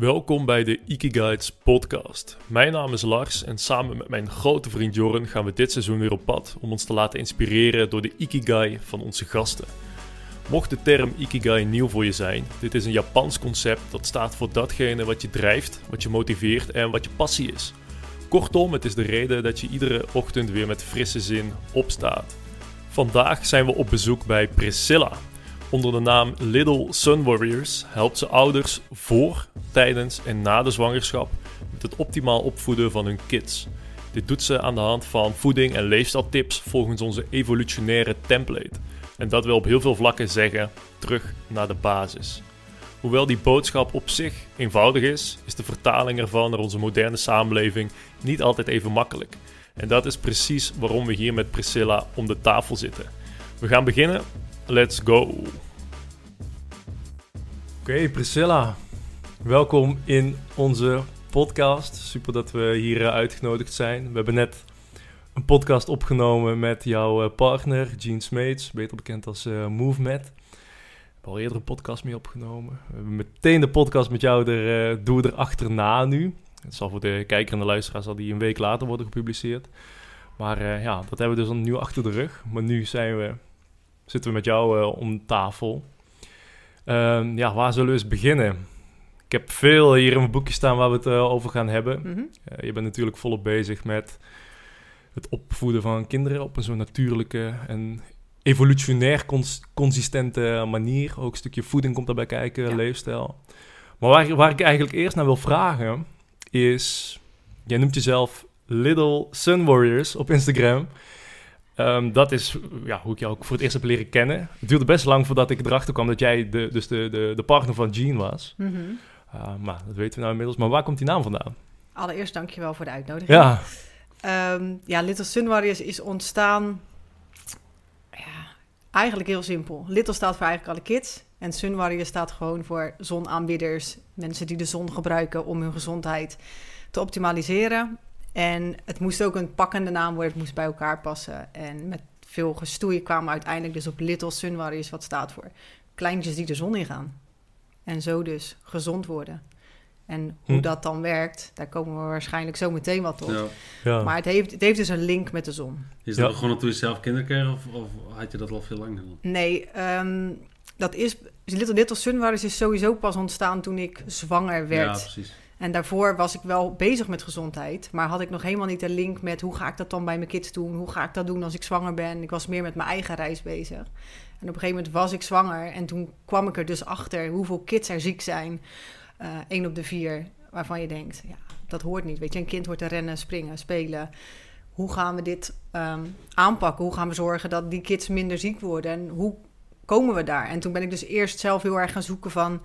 Welkom bij de Ikigaits podcast. Mijn naam is Lars en samen met mijn grote vriend Jorren gaan we dit seizoen weer op pad om ons te laten inspireren door de Ikigai van onze gasten. Mocht de term Ikigai nieuw voor je zijn, dit is een Japans concept dat staat voor datgene wat je drijft, wat je motiveert en wat je passie is. Kortom, het is de reden dat je iedere ochtend weer met frisse zin opstaat. Vandaag zijn we op bezoek bij Priscilla. Onder de naam Little Sun Warriors helpt ze ouders voor, tijdens en na de zwangerschap met het optimaal opvoeden van hun kids. Dit doet ze aan de hand van voeding en leefstijltips volgens onze evolutionaire template. En dat wil op heel veel vlakken zeggen terug naar de basis. Hoewel die boodschap op zich eenvoudig is, is de vertaling ervan naar onze moderne samenleving niet altijd even makkelijk. En dat is precies waarom we hier met Priscilla om de tafel zitten. We gaan beginnen. Let's go. Oké, Priscilla. Welkom in onze podcast. Super dat we hier eh, uitgenodigd zijn. We hebben net een podcast opgenomen met jouw eh, partner, Gene Smeets, beter bekend als uh, MoveMed. We hebben al eerder een podcast mee opgenomen. We hebben meteen de podcast met jou er, uh, doen we er achterna nu. Het zal voor de kijker en de luisteraar zal die een week later worden gepubliceerd. Maar ja, dat hebben we dus al nu achter de rug. Maar nu zijn we, zitten we met jou uh, om tafel. Uh, ja, waar zullen we eens beginnen? Ik heb veel hier in mijn boekje staan waar we het uh, over gaan hebben. Mm -hmm. je bent natuurlijk volop bezig met het opvoeden van kinderen op een zo natuurlijke en evolutionair cons consistente manier. Ook een stukje voeding komt daarbij kijken, ja. leefstijl. Maar waar, waar ik eigenlijk eerst naar wil vragen is... Jij noemt jezelf Little Sun Warriors op Instagram. Um, dat is ja, hoe ik jou ook voor het eerst heb leren kennen. Het duurde best lang voordat ik erachter kwam dat jij de, dus de, de, de partner van Jean was. Mm -hmm. uh, maar dat weten we nou inmiddels. Maar waar komt die naam vandaan? Allereerst dankjewel voor de uitnodiging. Ja. Um, ja, Little Sun Warriors is ontstaan... Ja, eigenlijk heel simpel. Little staat voor eigenlijk alle kids. En Sun Warriors staat gewoon voor zonaanbidders. Mensen die de zon gebruiken om hun gezondheid te optimaliseren. En het moest ook een pakkende naam worden, het moest bij elkaar passen. En met veel gestoei kwamen we uiteindelijk dus op Little Sun Warriors, wat staat voor kleintjes die de zon ingaan. En zo dus gezond worden. En hoe hm. dat dan werkt, daar komen we waarschijnlijk zo meteen wat op. Ja. Ja. Maar het heeft, het heeft dus een link met de zon. Is dat ja. gewoon toen je zelf kinderen kreeg of, of, had je dat al veel langer? Nee, um, dat is... Little, Little Sun Warriors is sowieso pas ontstaan toen ik zwanger werd. Ja, precies. En daarvoor was ik wel bezig met gezondheid, maar had ik nog helemaal niet de link met hoe ga ik dat dan bij mijn kids doen? Hoe ga ik dat doen als ik zwanger ben? Ik was meer met mijn eigen reis bezig. En op een gegeven moment was ik zwanger en toen kwam ik er dus achter hoeveel kids er ziek zijn. Uh, één op de vier, waarvan je denkt, ja, dat hoort niet. Weet je, een kind hoort te rennen, springen, spelen. Hoe gaan we dit um, aanpakken? Hoe gaan we zorgen dat die kids minder ziek worden? En hoe komen we daar? En toen ben ik dus eerst zelf heel erg gaan zoeken van,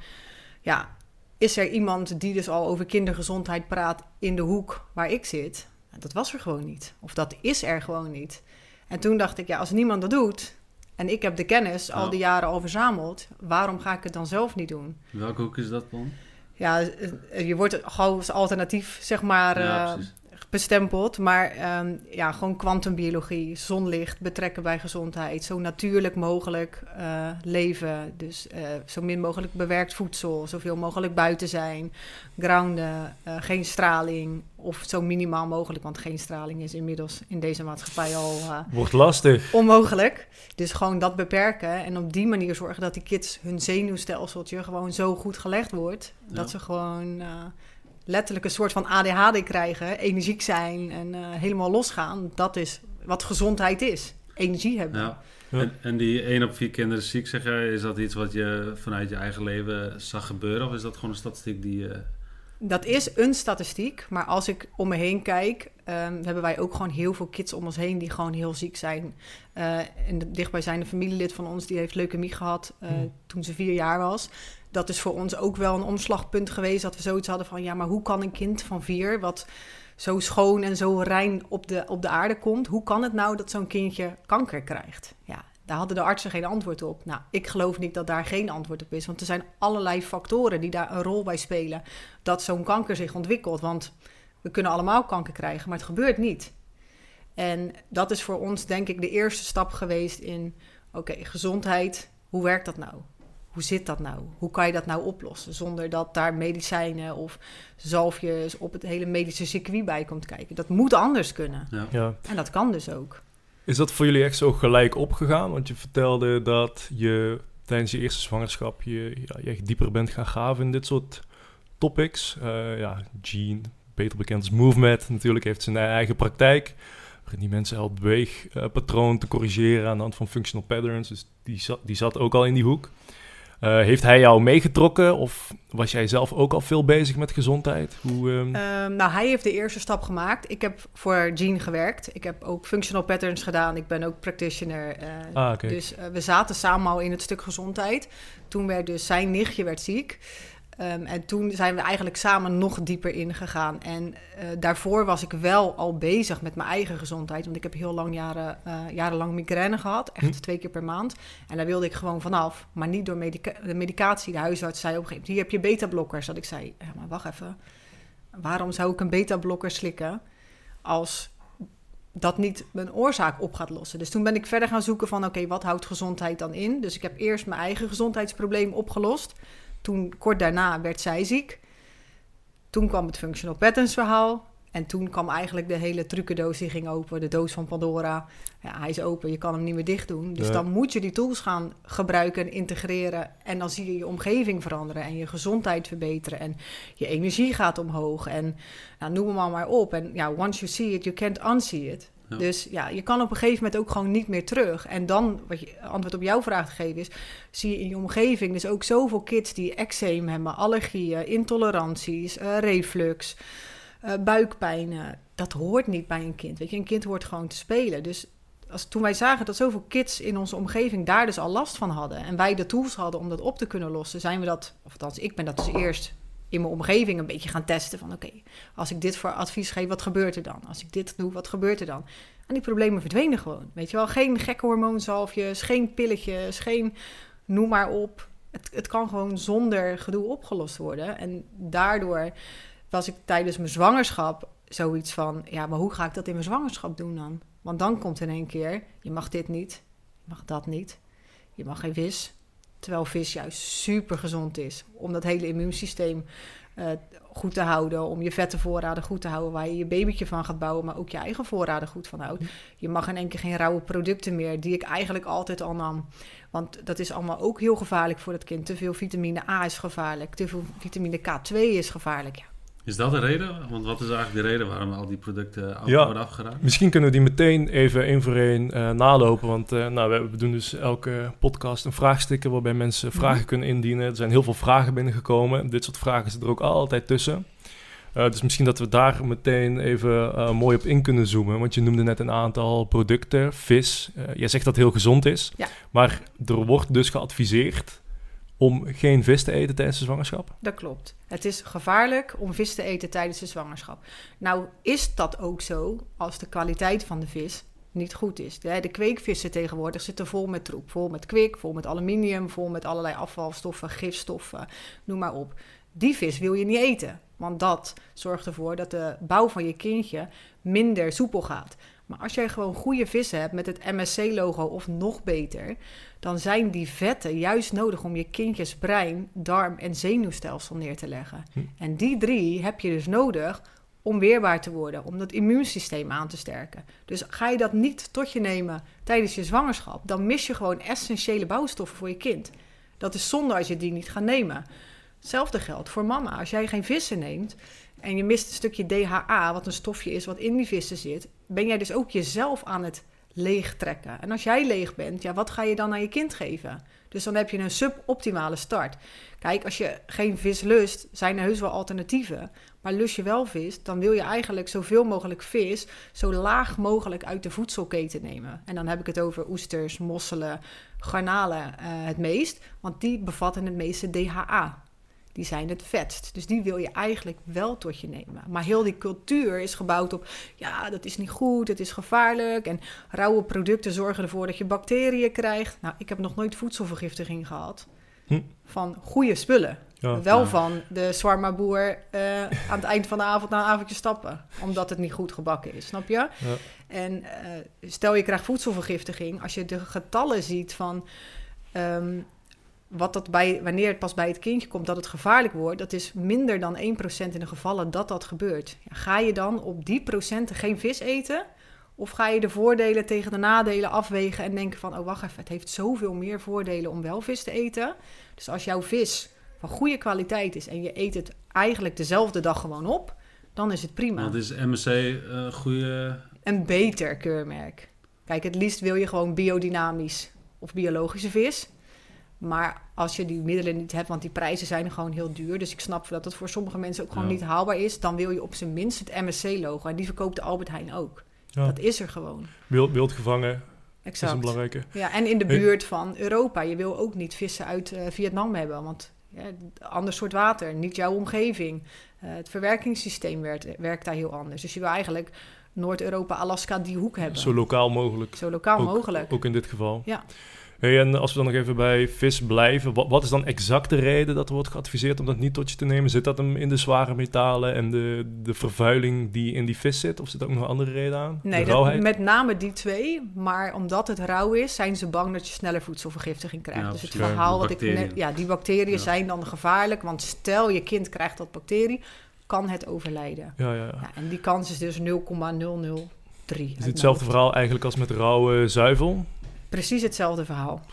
ja, is er iemand die dus al over kindergezondheid praat in de hoek waar ik zit? Dat was er gewoon niet. Of dat is er gewoon niet. En toen dacht ik, ja, als niemand dat doet en ik heb de kennis al die jaren al verzameld, waarom ga ik het dan zelf niet doen? Welke hoek is dat dan? Ja, je wordt gewoon als alternatief, zeg maar, ja, uh, bestempeld. Maar um, ja, gewoon kwantumbiologie, zonlicht betrekken bij gezondheid. Zo natuurlijk mogelijk uh, leven. Dus uh, zo min mogelijk bewerkt voedsel. Zoveel mogelijk buiten zijn. Grounden, uh, geen straling. Of zo minimaal mogelijk. Want geen straling is inmiddels in deze maatschappij al... Wordt lastig. Onmogelijk. Dus gewoon dat beperken. En op die manier zorgen dat die kids hun zenuwstelseltje gewoon zo goed gelegd wordt. Ja. Dat ze gewoon letterlijk een soort van ADHD krijgen, energiek zijn en uh, helemaal losgaan. Dat is wat gezondheid is. Energie hebben. Ja. En, en, die 1 op 4 kinderen ziek, zeg jij, is dat iets wat je vanuit je eigen leven zag gebeuren? Of is dat gewoon een statistiek die je... Dat is een statistiek, maar als ik om me heen kijk, um, hebben wij ook gewoon heel veel kids om ons heen die gewoon heel ziek zijn. Uh, en de dichtbijzijnde familielid van ons, die heeft leukemie gehad uh, hmm. toen ze vier jaar was dat is voor ons ook wel een omslagpunt geweest. Dat we zoiets hadden van, ja, maar hoe kan een kind van vier, wat zo schoon en zo rein op de, op de aarde komt, hoe kan het nou dat zo'n kindje kanker krijgt? Ja, daar hadden de artsen geen antwoord op. Nou, ik geloof niet dat daar geen antwoord op is, want er zijn allerlei factoren die daar een rol bij spelen dat zo'n kanker zich ontwikkelt. Want we kunnen allemaal kanker krijgen, maar het gebeurt niet. En dat is voor ons denk ik de eerste stap geweest in, oké, gezondheid, hoe werkt dat nou? Hoe zit dat nou? Hoe kan je dat nou oplossen zonder dat daar medicijnen of zalfjes op het hele medische circuit bij komt kijken? Dat moet anders kunnen. Ja. Ja. En dat kan dus ook. Is dat voor jullie echt zo gelijk opgegaan? Want je vertelde dat je tijdens je eerste zwangerschap je, ja, je echt dieper bent gaan graven in dit soort topics. Eh, ja, Gene, beter bekend als MoveMed, natuurlijk heeft zijn eigen praktijk. Waarin die mensen helpt beweegpatroon te corrigeren aan de hand van functional patterns. Dus die zat, die zat ook al in die hoek. Eh, heeft hij jou meegetrokken of was jij zelf ook al veel bezig met gezondheid? Hoe, ehm, Ehm, nou, hij heeft de eerste stap gemaakt. Ik heb voor Gene gewerkt. Ik heb ook functional patterns gedaan. Ik ben ook practitioner. eh, ah. Dus eh, we zaten samen al in het stuk gezondheid. Toen werd dus zijn nichtje werd ziek. Ehm, en toen zijn we eigenlijk samen nog dieper ingegaan. En eh, daarvoor was ik wel al bezig met mijn eigen gezondheid. Want ik heb heel lang jaren, eh, jarenlang migraine gehad. Echt Hm. twee keer per maand. En daar wilde ik gewoon vanaf. Maar niet door medica- de medicatie. De huisarts zei op een gegeven moment... hier heb je beta-blokkers. Dat ik zei, ja, maar wacht even. Waarom zou ik een beta-blokker slikken... als dat niet mijn oorzaak op gaat lossen. Dus toen ben ik verder gaan zoeken van... oké, wat houdt gezondheid dan in? Dus ik heb eerst mijn eigen gezondheidsprobleem opgelost. Toen, kort daarna, werd zij ziek. Toen kwam het functional patterns verhaal. En toen kwam eigenlijk de hele trucendoos die ging open. De doos van Pandora. Ja, hij is open, je kan hem niet meer dicht doen. Dus Ja. dan moet je die tools gaan gebruiken en integreren. En dan zie je je omgeving veranderen. En je gezondheid verbeteren. En je energie gaat omhoog. En nou, noem hem al maar op. En ja, once you see it, you can't unsee it. Dus ja, je kan op een gegeven moment ook gewoon niet meer terug. En dan, wat je antwoord op jouw vraag te geven is, zie je in je omgeving dus ook zoveel kids die eczeem hebben, allergieën, intoleranties, eh, reflux, eh, buikpijnen. Dat hoort niet bij een kind. Weet je, een kind hoort gewoon te spelen. Dus als, toen wij zagen dat zoveel kids in onze omgeving daar dus al last van hadden en wij de tools hadden om dat op te kunnen lossen, zijn we dat, of althans, ik ben dat dus eerst in mijn omgeving een beetje gaan testen van oké, als ik dit voor advies geef, wat gebeurt er dan? Als ik dit doe, wat gebeurt er dan? En die problemen verdwenen gewoon. Weet je wel, geen gekke hormoonzalfjes, geen pilletjes, geen noem maar op. Het, het kan gewoon zonder gedoe opgelost worden. En daardoor was ik tijdens mijn zwangerschap zoiets van... ja, maar hoe ga ik dat in mijn zwangerschap doen dan? Want dan komt in één keer, je mag dit niet, je mag dat niet. Je mag geen vis, terwijl vis juist super gezond is. Om dat hele immuunsysteem eh, goed te houden, om je vette voorraden goed te houden... waar je je babytje van gaat bouwen, maar ook je eigen voorraden goed van houdt. Je mag in één keer geen rauwe producten meer, die ik eigenlijk altijd al nam. Want dat is allemaal ook heel gevaarlijk voor het kind. Te veel vitamine A is gevaarlijk, te veel vitamine K2 is gevaarlijk. Ja, Is dat de reden? Want wat is eigenlijk de reden waarom al die producten af- Ja. worden afgeraakt? Misschien kunnen we die meteen even één voor één eh, nalopen. Want eh, nou, we, we doen dus elke podcast een vraagsticker waarbij mensen vragen Mhm. kunnen indienen. Er zijn heel veel vragen binnengekomen. Dit soort vragen zitten er ook altijd tussen. Eh, dus misschien dat we daar meteen even eh, mooi op in kunnen zoomen. Want je noemde net een aantal producten, vis. Eh jij zegt dat het heel gezond is. Ja. Maar er wordt dus geadviseerd om geen vis te eten tijdens de zwangerschap. dat klopt. Het is gevaarlijk om vis te eten tijdens de zwangerschap. Nou is dat ook zo als de kwaliteit van de vis niet goed is. De, de kweekvissen tegenwoordig zitten vol met troep. Vol met kwik, vol met aluminium, vol met allerlei afvalstoffen, gifstoffen, noem maar op. Die vis wil je niet eten. Want dat zorgt ervoor dat de bouw van je kindje minder soepel gaat. Maar als jij gewoon goede vissen hebt met het MSC-logo of nog beter, dan zijn die vetten juist nodig om je kindjes brein, darm en zenuwstelsel neer te leggen. Hm. En die drie heb je dus nodig om weerbaar te worden, om dat immuunsysteem aan te sterken. Dus ga je dat niet tot je nemen tijdens je zwangerschap, dan mis je gewoon essentiële bouwstoffen voor je kind. Dat is zonde als je die niet gaat nemen. Hetzelfde geldt voor mama. Als jij geen vissen neemt en je mist een stukje DHA, wat een stofje is wat in die vissen zit, ben jij dus ook jezelf aan het leegtrekken. En als jij leeg bent, ja, wat ga je dan aan je kind geven? Dus dan heb je een suboptimale start. Kijk, als je geen vis lust, zijn er heus wel alternatieven. Maar lust je wel vis, dan wil je eigenlijk zoveel mogelijk vis zo laag mogelijk uit de voedselketen nemen. En dan heb ik het over oesters, mosselen, garnalen eh, het meest. Want die bevatten het meeste DHA. Die zijn het vetst. Dus die wil je eigenlijk wel tot je nemen. Maar heel die cultuur is gebouwd op... ja, dat is niet goed, het is gevaarlijk... en rauwe producten zorgen ervoor dat je bacteriën krijgt. Nou, ik heb nog nooit voedselvergiftiging gehad... Hm. van goede spullen. Ja. Wel Ja. van de zwarma boer eh, aan het eind van de avond na een avondje stappen. Omdat het niet goed gebakken is, snap je? Ja. En eh, stel je krijgt voedselvergiftiging. Als je de getallen ziet van... ehm, wat dat bij, wanneer het pas bij het kindje komt dat het gevaarlijk wordt, dat is minder dan 1% in de gevallen dat dat gebeurt. Ja, ga je dan op die procenten geen vis eten? Of ga je de voordelen tegen de nadelen afwegen en denken van, oh wacht even, het heeft zoveel meer voordelen om wel vis te eten. Dus als jouw vis van goede kwaliteit is en je eet het eigenlijk dezelfde dag gewoon op, dan is het prima. Want is MSC een goede... Een beter keurmerk. Kijk, het liefst wil je gewoon biodynamisch of biologische vis. Maar als je die middelen niet hebt, want die prijzen zijn gewoon heel duur. Dus ik snap dat het voor sommige mensen ook gewoon Ja. niet haalbaar is. Dan wil je op zijn minst het MSC-logo. En die verkoopt de Albert Heijn ook. Ja. Dat is er gewoon. Wild, wild gevangen is een Exact. belangrijke. Ja, en in de buurt van Europa. Je wil ook niet vissen uit eh, Vietnam hebben. Want ja, ander soort water, niet jouw omgeving. Eh, het verwerkingssysteem werkt, werkt daar heel anders. Dus je wil eigenlijk Noord-Europa, Alaska, die hoek hebben. Zo lokaal mogelijk. Zo lokaal Ook- mogelijk. Ook in dit geval. Ja. Hey, en als we dan nog even bij vis blijven, wat, wat is dan exact de reden dat er wordt geadviseerd om dat niet tot je te nemen? Zit dat hem in de zware metalen en de, de vervuiling die in die vis zit? Of zit er ook nog een andere reden aan? Nee, dat, met name die twee. Maar omdat het rauw is, zijn ze bang dat je sneller voedselvergiftiging krijgt. Ja, dus het verhaal wat ik net... Ja, die bacteriën Ja. zijn dan gevaarlijk. Want stel je kind krijgt dat bacterie, kan het overlijden. Ja, ja, ja. Ja, en die kans is dus 0,003. Het is hetzelfde verhaal eigenlijk als met rauwe zuivel. Precies hetzelfde verhaal.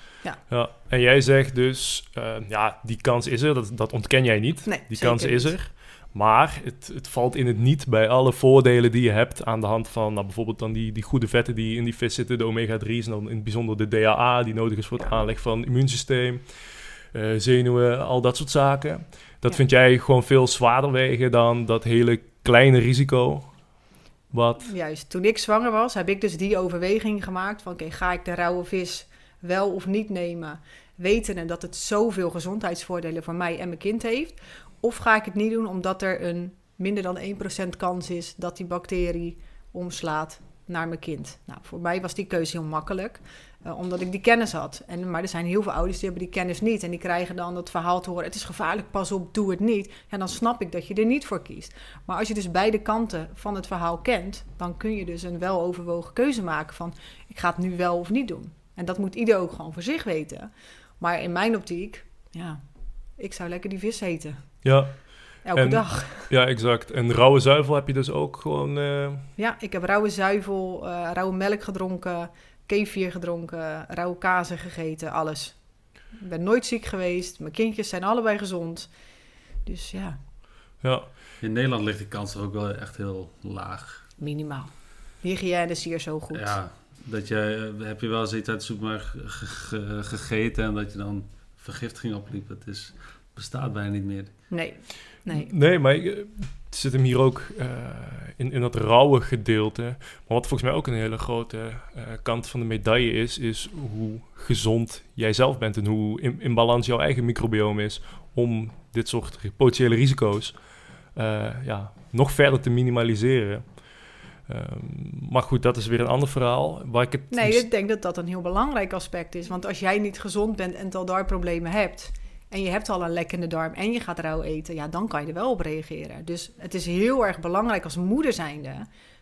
Ja, en jij zegt dus, eh, ja, die kans is er, dat, dat ontken jij niet. Nee, die kans is niet. er. Maar het, het valt in het niet bij alle voordelen die je hebt aan de hand van nou, bijvoorbeeld dan die, die goede vetten die in die vis zitten, de omega-3's en dan in het bijzonder de DHA die nodig is voor het aanleg van het immuunsysteem, eh, zenuwen, al dat soort zaken. Dat Ja. vind jij gewoon veel zwaarder wegen dan dat hele kleine risico. Wat? Juist, toen ik zwanger was, heb ik dus die overweging gemaakt van... oké, ga ik de rauwe vis wel of niet nemen... wetende dat het zoveel gezondheidsvoordelen voor mij en mijn kind heeft... of ga ik het niet doen omdat er een minder dan 1% kans is... dat die bacterie omslaat naar mijn kind. Nou, voor mij was die keuze heel makkelijk, eh, omdat ik die kennis had. En, maar er zijn heel veel ouders die hebben die kennis niet... en die krijgen dan dat verhaal te horen... het is gevaarlijk, pas op, doe het niet. Ja, dan snap ik dat je er niet voor kiest. Maar als je dus beide kanten van het verhaal kent, dan kun je dus een weloverwogen keuze maken van ik ga het nu wel of niet doen. En dat moet ieder ook gewoon voor zich weten. Maar in mijn optiek, ja, ik zou lekker die vis eten. Ja, Elke En- dag. ja, exact. En rauwe zuivel heb je dus ook gewoon... eh, Ja, ik heb rauwe zuivel, eh, rauwe melk gedronken, kefir gedronken, rauwe kazen gegeten, alles. Ik ben nooit ziek geweest. Mijn kindjes zijn allebei gezond. Dus ja, ja, In Nederland ligt die kans toch ook wel echt heel laag. minimaal. De hygiëne is hier zo goed. Ja, dat je, heb je wel eens iets uit de ge- gegeten en dat je dan vergiftiging opliep. Het is, bestaat bijna niet meer. Nee, nee. Nee, maar ik, eh, het zit hem hier ook eh, in, in dat rauwe gedeelte. Maar wat volgens mij ook een hele grote eh, kant van de medaille is, is hoe gezond jij zelf bent en hoe in, in balans jouw eigen microbiome is om dit soort potentiële risico's eh, ja, nog verder te minimaliseren. Ehm, maar goed, dat is weer een ander verhaal. Waar ik het Nee, ik denk dat dat een heel belangrijk aspect is. Want als jij niet gezond bent en al darmproblemen hebt... en je hebt al een lekkende darm en je gaat rauw eten... ja, dan kan je er wel op reageren. Dus het is heel erg belangrijk als moeder zijnde...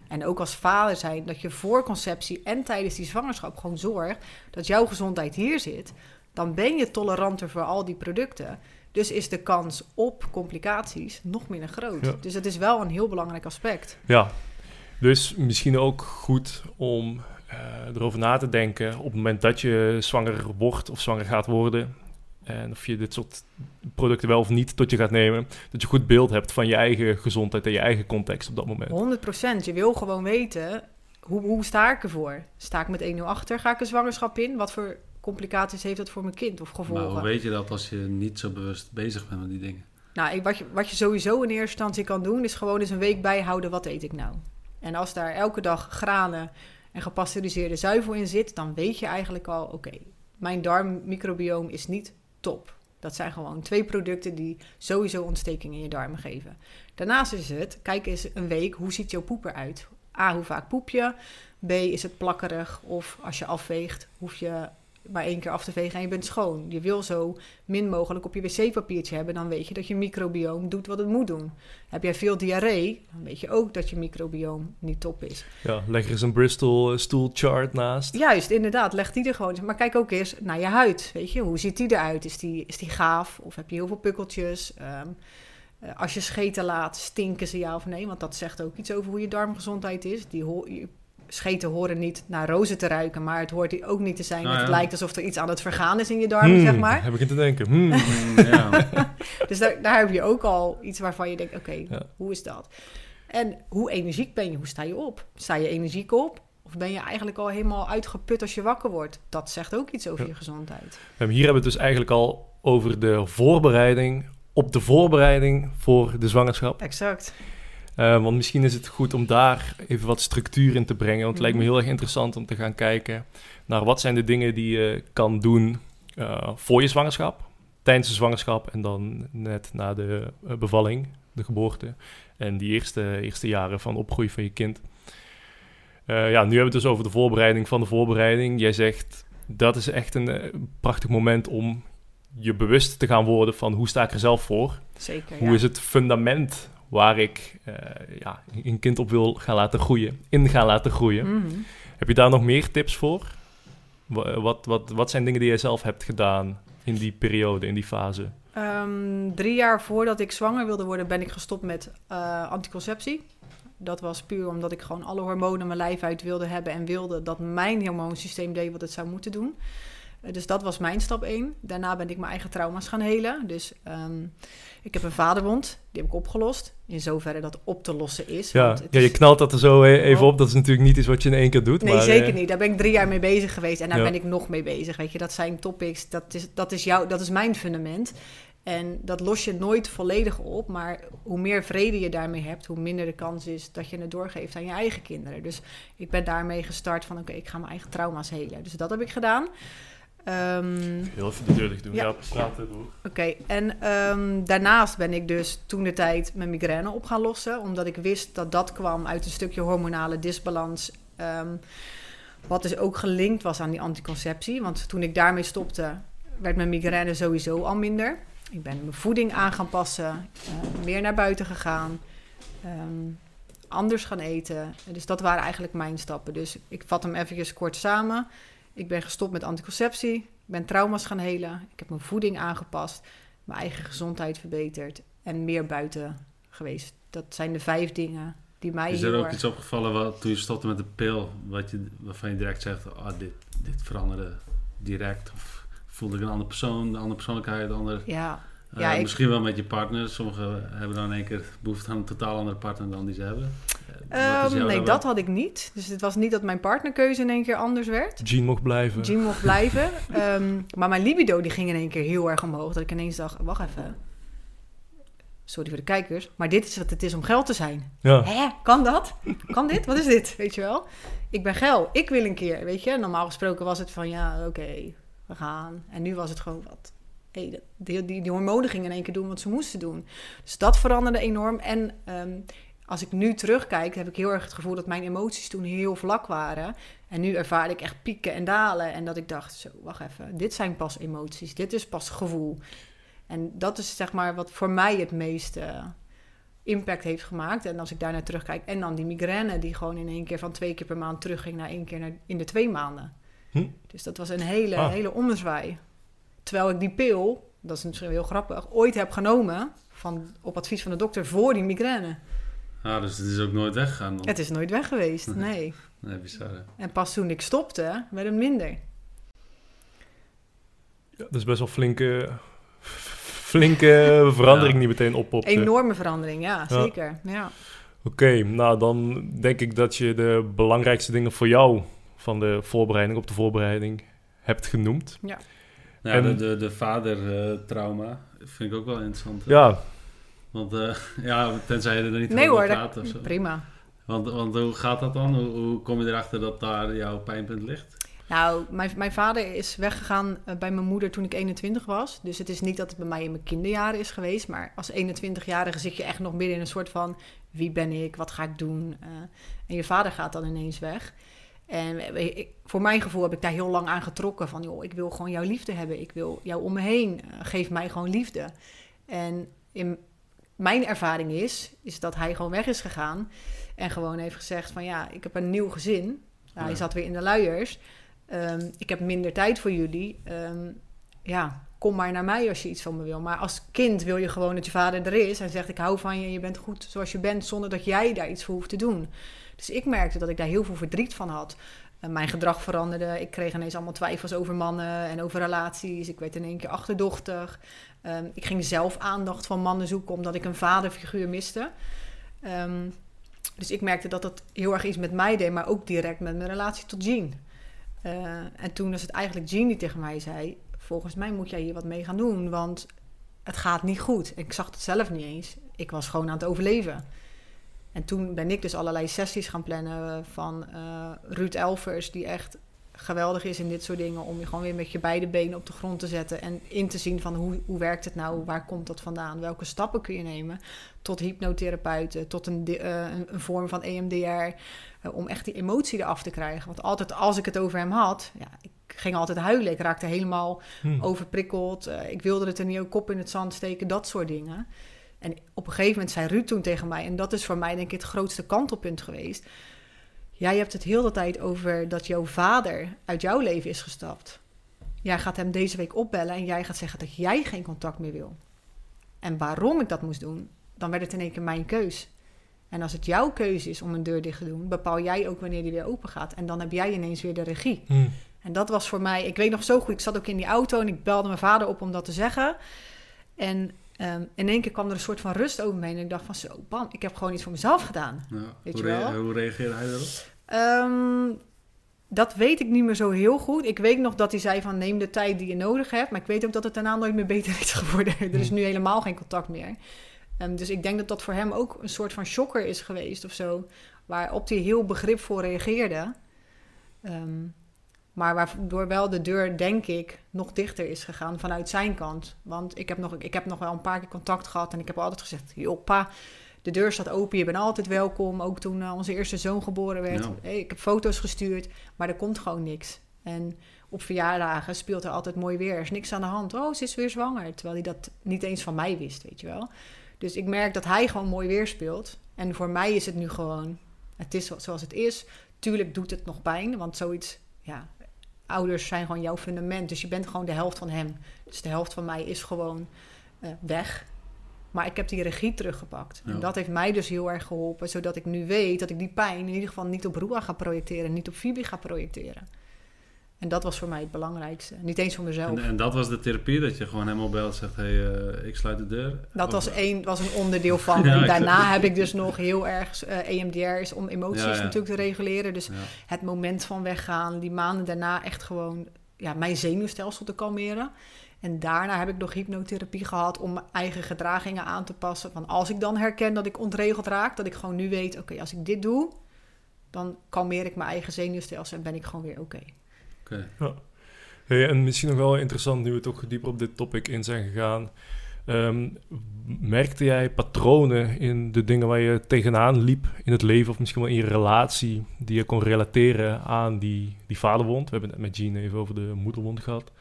en ook als vader zijn... dat je voor conceptie en tijdens die zwangerschap gewoon zorgt... dat jouw gezondheid hier zit. Dan ben je toleranter voor al die producten... Dus is de kans op complicaties nog minder groot. Ja. Dus het is wel een heel belangrijk aspect. Ja, dus misschien ook goed om eh, erover na te denken op het moment dat je zwanger wordt of zwanger gaat worden. En of je dit soort producten wel of niet tot je gaat nemen. Dat je goed beeld hebt van je eigen gezondheid en je eigen context op dat moment. 100% Je wil gewoon weten, hoe, hoe sta ik ervoor? Sta ik met 1-0 achter? Ga ik een zwangerschap in? Wat voor complicaties heeft dat voor mijn kind of Maar gevolgen? hoe weet je dat als je niet zo bewust bezig bent met die dingen? Nou, ik, wat, je, wat je sowieso in eerste instantie kan doen, is gewoon eens een week bijhouden, wat eet ik nou? En als daar elke dag granen en gepasteuriseerde zuivel in zit, dan weet je eigenlijk al, oké, mijn darmmicrobioom is niet top. Dat zijn gewoon twee producten die sowieso ontsteking in je darmen geven. Daarnaast is het, kijk eens een week, hoe ziet jouw poep eruit? A, hoe vaak poep je? B, is het plakkerig? Of als je afweegt, hoef je maar één keer af te vegen en je bent schoon. Je wil zo min mogelijk op je wc-papiertje hebben. Dan weet je dat je microbioom doet wat het moet doen. Heb jij veel diarree, dan weet je ook dat je microbioom niet top is. Ja, leg er eens een Bristol eh, stool chart naast. Juist, inderdaad. Leg die er gewoon. Maar kijk ook eens naar je huid. Weet je, hoe ziet die eruit? Is die, is die gaaf? Of heb je heel veel pukkeltjes? Ehm, eh, als je scheten laat, stinken ze ja of nee? Want dat zegt ook iets over hoe je darmgezondheid is. Die scheten horen niet naar rozen te ruiken, maar het hoort ook niet te zijn Nou dat het ja. lijkt alsof er iets aan het vergaan is in je darmen, Hmm, zeg maar. Heb ik in te denken. Hmm. Mm, ja. Dus daar, daar heb je ook al iets waarvan je denkt, oké, Ja. hoe is dat? En hoe energiek ben je? Hoe sta je op? Sta je energiek op? Of ben je eigenlijk al helemaal uitgeput als je wakker wordt? Dat zegt ook iets over Ja. je gezondheid. En hier hebben we het dus eigenlijk al over de voorbereiding op de voorbereiding voor de zwangerschap. Exact. Eh, want misschien is het goed om daar even wat structuur in te brengen. Want het lijkt me Mhm. heel erg interessant om te gaan kijken naar wat zijn de dingen die je kan doen eh, voor je zwangerschap, tijdens de zwangerschap en dan net na de eh, bevalling, de geboorte. En die eerste, eerste jaren van opgroei van je kind. Ja, nu hebben we het dus over de voorbereiding van de voorbereiding. Jij zegt dat is echt een prachtig moment om je bewust te gaan worden van hoe sta ik er zelf voor. Zeker, Hoe ja. is het fundament waar ik eh, ja, een kind op wil gaan laten groeien, in gaan laten groeien? Mhm. Heb je daar nog meer tips voor? Wa- Wat, wat, wat zijn dingen die jij zelf hebt gedaan in die periode, in die fase? Ehm, drie jaar voordat ik zwanger wilde worden, ben ik gestopt met eh, anticonceptie. Dat was puur omdat ik gewoon alle hormonen mijn lijf uit wilde hebben en wilde dat mijn hormoonsysteem deed wat het zou moeten doen. Eh, dus dat was mijn stap één. Daarna ben ik mijn eigen trauma's gaan helen. Dus ehm, ik heb een vaderwond, die heb ik opgelost. In zoverre dat op te lossen is. Ja, want het ja, je is- knalt dat er zo e- even Oh. op. Dat is natuurlijk niet iets wat je in één keer doet. Nee, maar, zeker eh, niet. Daar ben ik drie jaar mee bezig geweest. En daar Ja. ben ik nog mee bezig. Weet je, dat zijn topics. Dat is, dat is, jouw, dat is mijn fundament. En dat los je nooit volledig op. Maar hoe meer vrede je daarmee hebt, hoe minder de kans is dat je het doorgeeft aan je eigen kinderen. Dus ik ben daarmee gestart van oké, ik ga mijn eigen trauma's helen. Dus dat heb ik gedaan. Ehm, Heel even de deur dicht doen. Ja, Ja. praten door. Oké, en ehm, daarnaast ben ik dus toen de tijd mijn migraine op gaan lossen. Omdat ik wist dat dat kwam uit een stukje hormonale disbalans. ehm, wat dus ook gelinkt was aan die anticonceptie. Want toen ik daarmee stopte, werd mijn migraine sowieso al minder. Ik ben mijn voeding aan gaan passen, eh, meer naar buiten gegaan, anders gaan eten. Dus dat waren eigenlijk mijn stappen. Dus ik vat hem even kort samen. Ik ben gestopt met anticonceptie, ik ben trauma's gaan helen, ik heb mijn voeding aangepast, mijn eigen gezondheid verbeterd en meer buiten geweest. Dat zijn de vijf dingen die mij Is er ook erg... iets opgevallen wat, toen je stopte met de pil, wat je, waarvan je direct zegt, ah, dit, dit veranderde direct? Of voelde ik een andere persoon, een andere persoonlijkheid, een andere... Ja, Ja, ik- Misschien wel met je partner. Sommigen hebben dan in één keer behoefte aan een totaal andere partner dan die ze hebben. Eh, Ehm, nee, daarbij? dat had ik niet. Dus het was niet dat mijn partnerkeuze in één keer anders werd. Jean mocht blijven. Jean mocht blijven. Ehm, maar mijn libido die ging in één keer heel erg omhoog. Dat ik ineens dacht, wacht even. Sorry voor de kijkers, maar dit is wat het is om geld te zijn. Ja. Hè, kan dat? Kan dit? Wat is dit? Weet je wel? Ik ben geil. Ik wil een keer, weet je? Normaal gesproken was het van, ja, oké, we gaan. En nu was het gewoon wat. Hey, die, die, die hormonen gingen in één keer doen wat ze moesten doen. Dus dat veranderde enorm. En ehm, als ik nu terugkijk, heb ik heel erg het gevoel dat mijn emoties toen heel vlak waren. En nu ervaar ik echt pieken en dalen. En dat ik dacht, zo, wacht even, dit zijn pas emoties. Dit is pas gevoel. En dat is zeg maar wat voor mij het meeste impact heeft gemaakt. En als ik daarnaar terugkijk. En dan die migraine die gewoon in één keer van twee keer per maand terugging naar één keer in de twee maanden. Hm. Dus dat was een hele, Ah. hele ommezwaai. Terwijl ik die pil, dat is misschien heel grappig, ooit heb genomen van, op advies van de dokter voor die migraine. Ah, dus het is ook nooit weggegaan. dan? Het is nooit weg geweest, nee. Nee, bizar. hè? En pas toen ik stopte, werd het minder. Ja, dat is best wel flinke, flinke verandering Ja. die meteen oppopte. Enorme verandering, ja, Ja. zeker. Ja. Oké, nou dan denk ik dat je de belangrijkste dingen voor jou van de voorbereiding op de voorbereiding hebt genoemd. Ja, En- de, de, de vadertrauma vind ik ook wel interessant. Ja, Want eh, ja, tenzij je er niet Nee over of zo. prima. Want, want hoe gaat dat dan? Hoe, hoe kom je erachter dat daar jouw pijnpunt ligt? Nou, mijn, mijn vader is weggegaan eh, bij mijn moeder toen ik 21 was. Dus het is niet dat het bij mij in mijn kinderjaren is geweest. Maar als 21-jarige zit je echt nog midden in een soort van... wie ben ik, wat ga ik doen? Eh, en je vader gaat dan ineens weg. En ik- voor mijn gevoel heb ik daar heel lang aan getrokken. Van, joh, ik wil gewoon jouw liefde hebben. Ik wil jou om me heen. Eh, geef mij gewoon liefde. En in mijn ervaring is, is dat hij gewoon weg is gegaan. En gewoon heeft gezegd van, ja, ik heb een nieuw gezin. Nou, Hij zat weer in de luiers. Ehm, ik heb minder tijd voor jullie. Ehm, ja, kom maar naar mij als je iets van me wil. Maar als kind wil je gewoon dat je vader er is. En zegt, ik hou van je, je bent goed zoals je bent... zonder dat jij daar iets voor hoeft te doen. Dus ik merkte dat ik daar heel veel verdriet van had. Mijn gedrag veranderde. Ik kreeg ineens allemaal twijfels over mannen en over relaties. Ik werd in één keer achterdochtig. Ehm, ik ging zelf aandacht van mannen zoeken... omdat ik een vaderfiguur miste. Ehm, dus ik merkte dat dat heel erg iets met mij deed... maar ook direct met mijn relatie tot Jean. Eh, en toen was het eigenlijk Jean die tegen mij zei... volgens mij moet jij hier wat mee gaan doen, want het gaat niet goed. Ik zag het zelf niet eens. Ik was gewoon aan het overleven. En toen ben ik dus allerlei sessies gaan plannen eh, van eh Ruud Elvers... die echt geweldig is in dit soort dingen... om je gewoon weer met je beide benen op de grond te zetten... en in te zien van hoe, hoe werkt het nou, waar komt dat vandaan... welke stappen kun je nemen, tot hypnotherapeuten... tot een, eh, een, vorm van EMDR... om echt die emotie eraf te krijgen. Want altijd als ik het over hem had... Ja, ik ging altijd huilen. Ik raakte helemaal Hm. overprikkeld. Ik wilde het er niet ook kop in het zand steken, dat soort dingen. En op een gegeven moment zei Ruud toen tegen mij... en dat is voor mij denk ik het grootste kantelpunt geweest... Jij hebt het heel de tijd over dat jouw vader uit jouw leven is gestapt. Jij gaat hem deze week opbellen en jij gaat zeggen dat jij geen contact meer wil. En waarom ik dat moest doen, dan werd het in één keer mijn keus. En als het jouw keuze is om een deur dicht te doen, bepaal jij ook wanneer die weer open gaat. En dan heb jij ineens weer de regie. Hm. En dat was voor mij, ik weet nog zo goed, ik zat ook in die auto en ik belde mijn vader op om dat te zeggen. En ehm, in één keer kwam er een soort van rust over me heen. En ik dacht van zo, bam, ik heb gewoon iets voor mezelf gedaan. Ja. Weet hoe, je wel? hoe reageerde hij daarop? Ehm, dat weet ik niet meer zo heel goed. Ik weet nog dat hij zei van neem de tijd die je nodig hebt. Maar ik weet ook dat het daarna nooit meer beter is geworden. er is Hmm. nu helemaal geen contact meer. Ehm, dus ik denk dat dat voor hem ook een soort van shocker is geweest of zo. Waarop hij heel begripvol reageerde. Ehm, maar waardoor wel de deur, denk ik, nog dichter is gegaan vanuit zijn kant. Want ik heb nog, ik heb nog wel een paar keer contact gehad en ik heb altijd gezegd: joh, pa, de deur staat open, je bent altijd welkom. Ook toen eh, onze eerste zoon geboren werd. Hey, ik heb foto's gestuurd, maar er komt gewoon niks. En op verjaardagen speelt er altijd mooi weer. Er is niks aan de hand. Oh, ze is weer zwanger. Terwijl hij dat niet eens van mij wist, weet je wel. Dus ik merk dat hij gewoon mooi weer speelt. En voor mij is het nu gewoon, het is zoals het is. Tuurlijk doet het nog pijn, want zoiets, ja, ouders zijn gewoon jouw fundament. Dus je bent gewoon de helft van hem. Dus de helft van mij is gewoon eh, weg. Maar ik heb die regie teruggepakt. Ja. En dat heeft mij dus heel erg geholpen. Zodat ik nu weet dat ik die pijn in ieder geval niet op Roa ga projecteren. Niet op Phoebe ga projecteren. En dat was voor mij het belangrijkste. Niet eens voor mezelf. En, en dat was de therapie, dat je gewoon opbelt en zegt, hé, hey, ik sluit de deur. Dat Of- was, één, was een onderdeel van. Ja, en ik- daarna heb ik dus nog heel erg eh EMDR's om emoties Ja, ja. natuurlijk te reguleren. Dus het moment van weggaan, die maanden daarna echt gewoon ja, mijn zenuwstelsel te kalmeren. En daarna heb ik nog hypnotherapie gehad om mijn eigen gedragingen aan te passen. Van als ik dan herken dat ik ontregeld raak, dat ik gewoon nu weet, oké, als ik dit doe, dan kalmeer ik mijn eigen zenuwstelsel en ben ik gewoon weer oké. Oké. Hey, en misschien nog wel interessant, nu we toch dieper op dit topic in zijn gegaan. Ehm, merkte jij patronen in de dingen waar je tegenaan liep in het leven, of misschien wel in je relatie, die je kon relateren aan die, die vaderwond? We hebben het net met Jean even over de moederwond gehad.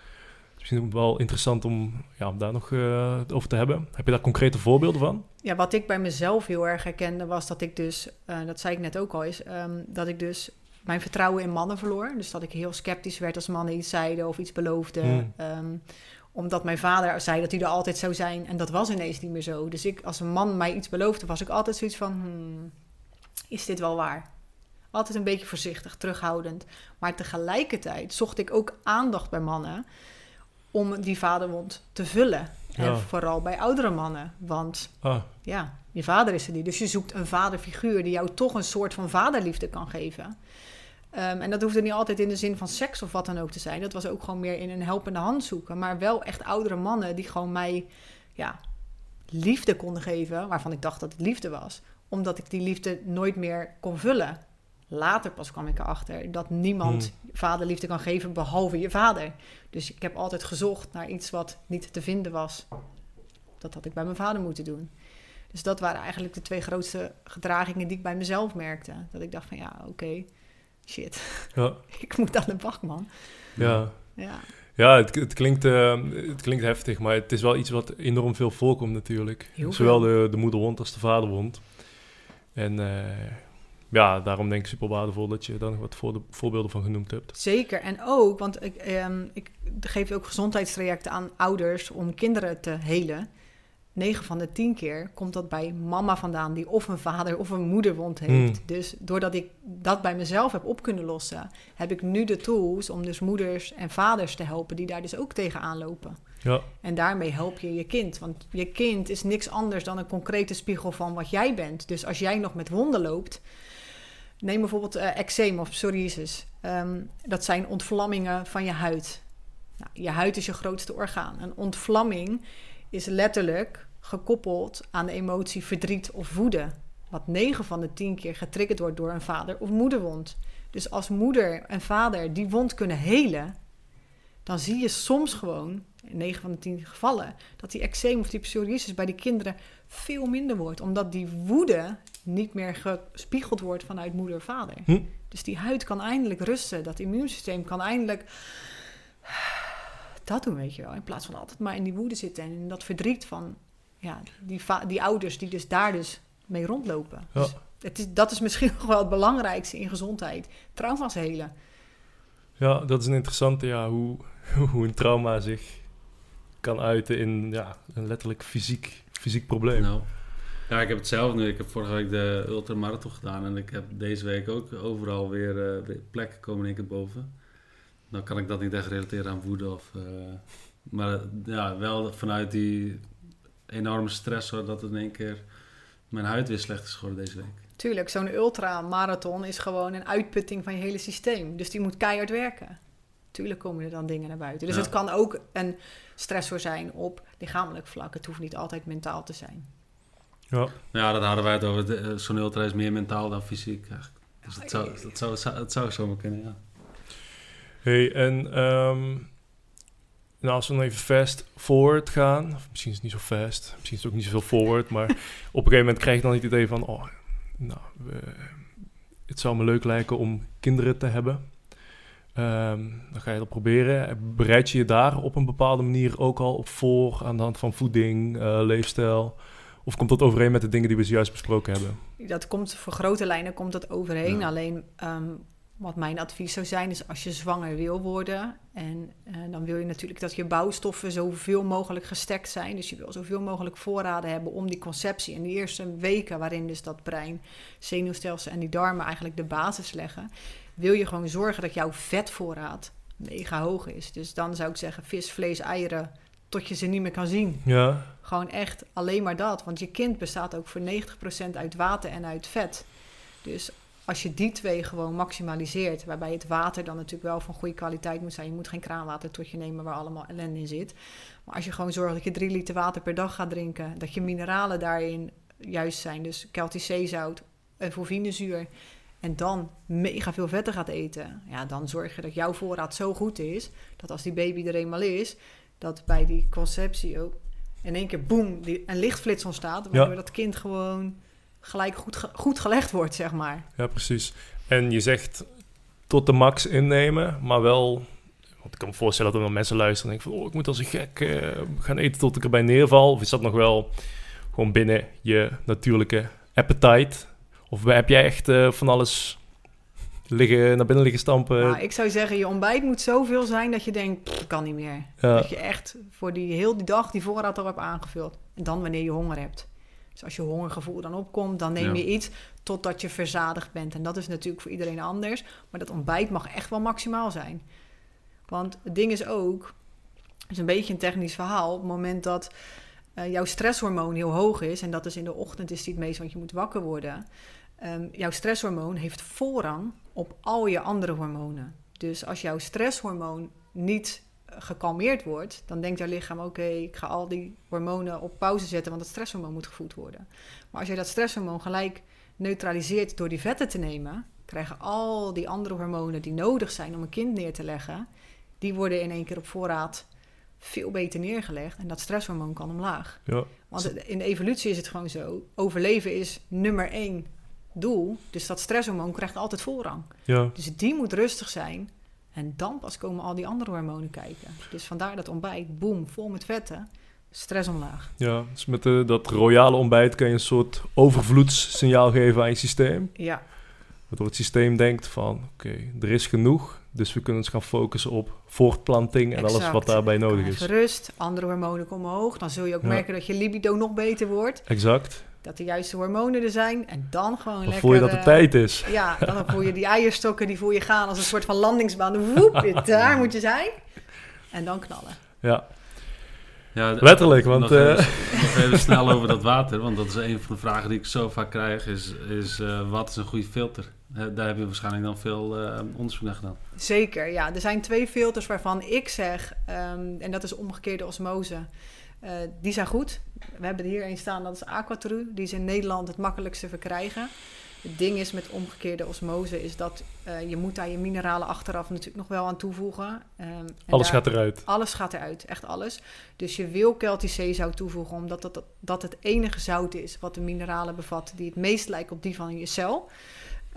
Misschien wel interessant om, ja, om daar nog eh, over te hebben. Heb je daar concrete voorbeelden van? Ja, wat ik bij mezelf heel erg herkende was dat ik dus, eh, dat zei ik net ook al eens, ehm, dat ik dus mijn vertrouwen in mannen verloor. Dus dat ik heel sceptisch werd als mannen iets zeiden of iets beloofden. Hmm. Ehm, omdat mijn vader zei dat hij er altijd zou zijn en dat was ineens niet meer zo. Dus ik, als een man mij iets beloofde, was ik altijd zoiets van, hmm, is dit wel waar? Altijd een beetje voorzichtig, terughoudend. Maar tegelijkertijd zocht ik ook aandacht bij mannen om die vaderwond te vullen. Ja. En vooral bij oudere mannen. Want Ah, ja, je vader is er niet. Dus je zoekt een vaderfiguur die jou toch een soort van vaderliefde kan geven. Ehm, en dat hoefde niet altijd in de zin van seks of wat dan ook te zijn. Dat was ook gewoon meer in een helpende hand zoeken. Maar wel echt oudere mannen die gewoon mij ja, liefde konden geven. Waarvan ik dacht dat het liefde was. Omdat ik die liefde nooit meer kon vullen. Later pas kwam ik erachter dat niemand vaderliefde kan geven behalve je vader. Dus ik heb altijd gezocht naar iets wat niet te vinden was. Dat had ik bij mijn vader moeten doen. Dus dat waren eigenlijk de twee grootste gedragingen die ik bij mezelf merkte. Dat ik dacht van ja, oké, shit, Ja, ik moet aan de bak, man. ja. Ja, ja het, het, klinkt, eh, het klinkt heftig, maar het is wel iets wat enorm veel voorkomt natuurlijk. Heel Zowel de, de moederwond als de vaderwond. En eh, ja, daarom denk ik super waardevol dat je daar nog wat voor voorbeelden van genoemd hebt. zeker. En ook, want ik, ehm, ik geef ook gezondheidstrajecten aan ouders om kinderen te helen. 9 van de 10 keer komt dat bij mama vandaan, die of een vader of een moederwond heeft. Hmm. Dus doordat ik dat bij mezelf heb op kunnen lossen, heb ik nu de tools om dus moeders en vaders te helpen die daar dus ook tegenaan lopen. Ja, En daarmee help je je kind. Want je kind is niks anders dan een concrete spiegel van wat jij bent. Dus als jij nog met wonden loopt. Neem bijvoorbeeld eh eczeem of psoriasis. Ehm, dat zijn ontvlammingen van je huid. Nou, je huid is je grootste orgaan. Een ontvlamming is letterlijk gekoppeld aan de emotie verdriet of woede. Wat 9 van de 10 keer getriggerd wordt door een vader- of moederwond. Dus als moeder en vader die wond kunnen helen, dan zie je soms gewoon, in 9 van de 10 gevallen, dat die eczeem of die psoriasis bij die kinderen veel minder wordt. Omdat die woede niet meer gespiegeld wordt vanuit moeder en vader. Hm. Dus die huid kan eindelijk rusten. Dat immuunsysteem kan eindelijk dat doen, weet je wel. In plaats van altijd maar in die woede zitten en in dat verdriet van ja, die, die ouders die dus daar dus mee rondlopen. Ja. Dus het is, dat is misschien nog wel het belangrijkste in gezondheid. Trauma's helen. ja dat is een interessante, ja, hoe, hoe een trauma zich kan uiten in ja, een letterlijk fysiek, fysiek probleem. Nou, ja, ik heb het zelf nu. Ik heb vorige week de ultramarathon gedaan en ik heb deze week ook overal weer, eh, weer plekken komen in één keer boven. Dan kan ik dat niet echt relateren aan woede of... eh, maar ja, wel vanuit die enorme stress hoor, dat het in één keer mijn huid weer slecht is geworden deze week. Tuurlijk, zo'n ultramarathon is gewoon een uitputting van je hele systeem. Dus die moet keihard werken. Tuurlijk komen er dan dingen naar buiten. Dus Ja. het kan ook een stressor zijn op lichamelijk vlak. Het hoeft niet altijd mentaal te zijn. Ja, Ja, dat hadden wij het over. De- eh, Zo'n ultra is meer mentaal dan fysiek eigenlijk. Dus het zou, het zou, het zou, het zou zomaar kunnen, ja. hey, en ehm, nou, als we dan even fast forward gaan, of misschien is het niet zo fast, misschien is het ook niet zoveel forward, maar op een gegeven moment krijg je dan het idee van, oh, nou, we- het zou me leuk lijken om kinderen te hebben. Ehm, dan ga je dat proberen. Bereid je je daar op een bepaalde manier ook al op voor aan de hand van voeding, eh, leefstijl? Of komt dat overeen met de dingen die we zojuist besproken hebben? Dat komt voor grote lijnen komt dat overheen. Ja. Alleen ehm, wat mijn advies zou zijn, is als je zwanger wil worden. En eh, dan wil je natuurlijk dat je bouwstoffen zoveel mogelijk gestekt zijn. Dus je wil zoveel mogelijk voorraden hebben om die conceptie. En die eerste weken waarin dus dat brein, zenuwstelsel en die darmen eigenlijk de basis leggen. Wil je gewoon zorgen dat jouw vetvoorraad mega hoog is. Dus dan zou ik zeggen vis, vlees, eieren tot je ze niet meer kan zien. Ja, Gewoon echt alleen maar dat. Want je kind bestaat ook voor 90% uit water en uit vet. Dus als je die twee gewoon maximaliseert, waarbij het water dan natuurlijk wel van goede kwaliteit moet zijn. Je moet geen kraanwater tot je nemen waar allemaal ellende in zit. Maar als je gewoon zorgt dat je drie liter water per dag gaat drinken, dat je mineralen daarin juist zijn. Dus Celtisch zeezout en forfinezuur. En dan mega veel vetten gaat eten. Ja, dan zorg je dat jouw voorraad zo goed is, dat als die baby er eenmaal is, dat bij die conceptie ook in één keer boem, die, een lichtflits ontstaat. Waardoor Ja. dat kind gewoon gelijk goed, ge- goed gelegd wordt, zeg maar. Ja, precies. En je zegt tot de max innemen, maar wel... Want ik kan me voorstellen dat er mensen luisteren en denken van... Oh, ik moet als een gek eh, gaan eten tot ik erbij neerval. Of is dat nog wel gewoon binnen je natuurlijke appetite? Of heb jij echt eh, van alles liggen, naar binnen liggen stampen? Nou, ik zou zeggen, je ontbijt moet zoveel zijn dat je denkt, "Pff, kan niet meer. Ja. Dat je echt voor die heel die dag die voorraad al hebt aangevuld. En dan wanneer je honger hebt. Dus als je hongergevoel dan opkomt, dan neem Ja. je iets totdat je verzadigd bent. En dat is natuurlijk voor iedereen anders. Maar dat ontbijt mag echt wel maximaal zijn. Want het ding is ook, het is een beetje een technisch verhaal. Op het moment dat eh, jouw stresshormoon heel hoog is, en dat is in de ochtend is die het meest, want je moet wakker worden. Ehm, jouw stresshormoon heeft voorrang op al je andere hormonen. Dus als jouw stresshormoon niet gekalmeerd wordt, dan denkt jouw lichaam: oké, ik ga al die hormonen op pauze zetten, want het stresshormoon moet gevoed worden. Maar als je dat stresshormoon gelijk neutraliseert door die vetten te nemen, krijgen al die andere hormonen die nodig zijn om een kind neer te leggen, die worden in één keer op voorraad veel beter neergelegd en dat stresshormoon kan omlaag. Ja, Want in de evolutie is het gewoon zo: overleven is nummer één doel. Dus dat stresshormoon krijgt altijd voorrang. Ja, Dus die moet rustig zijn. En dan pas komen al die andere hormonen kijken. Dus vandaar dat ontbijt, boem, vol met vetten. Stress omlaag. ja. Dus met de, dat royale ontbijt kan je een soort overvloedssignaal geven aan je systeem. Ja, Waardoor het systeem denkt van, oké, er is genoeg. Dus we kunnen ons gaan focussen op voortplanting en alles wat daarbij nodig is. rust, andere hormonen komen omhoog. Dan zul je ook Ja. merken dat je libido nog beter wordt. Exact. Dat de juiste hormonen er zijn. En dan gewoon Dan lekker... voel je dat het eh, tijd is. Ja, dan voel je die eierstokken, die voel je gaan als een soort van landingsbaan. Woep, daar moet je zijn. En dan knallen. Ja, Ja, letterlijk. Want nog, eh, even, nog even snel over dat water, want dat is een van de vragen die ik zo vaak krijg, is, is eh, wat is een goede filter? Daar heb je waarschijnlijk dan veel eh, onderzoek naar gedaan. Zeker, ja. Er zijn twee filters waarvan ik zeg, ehm, en dat is omgekeerde osmose. Eh, die zijn goed. We hebben er hier een staan, dat is Aquatru. Die is in Nederland het makkelijkste verkrijgen. Het ding is met omgekeerde osmose, is dat eh, je moet daar je mineralen achteraf natuurlijk nog wel aan toevoegen. Ehm, alles daar- gaat eruit. Alles gaat eruit, echt alles. Dus je wil zeezout toevoegen, omdat dat, dat, dat het enige zout is wat de mineralen bevat die het meest lijken op die van je cel.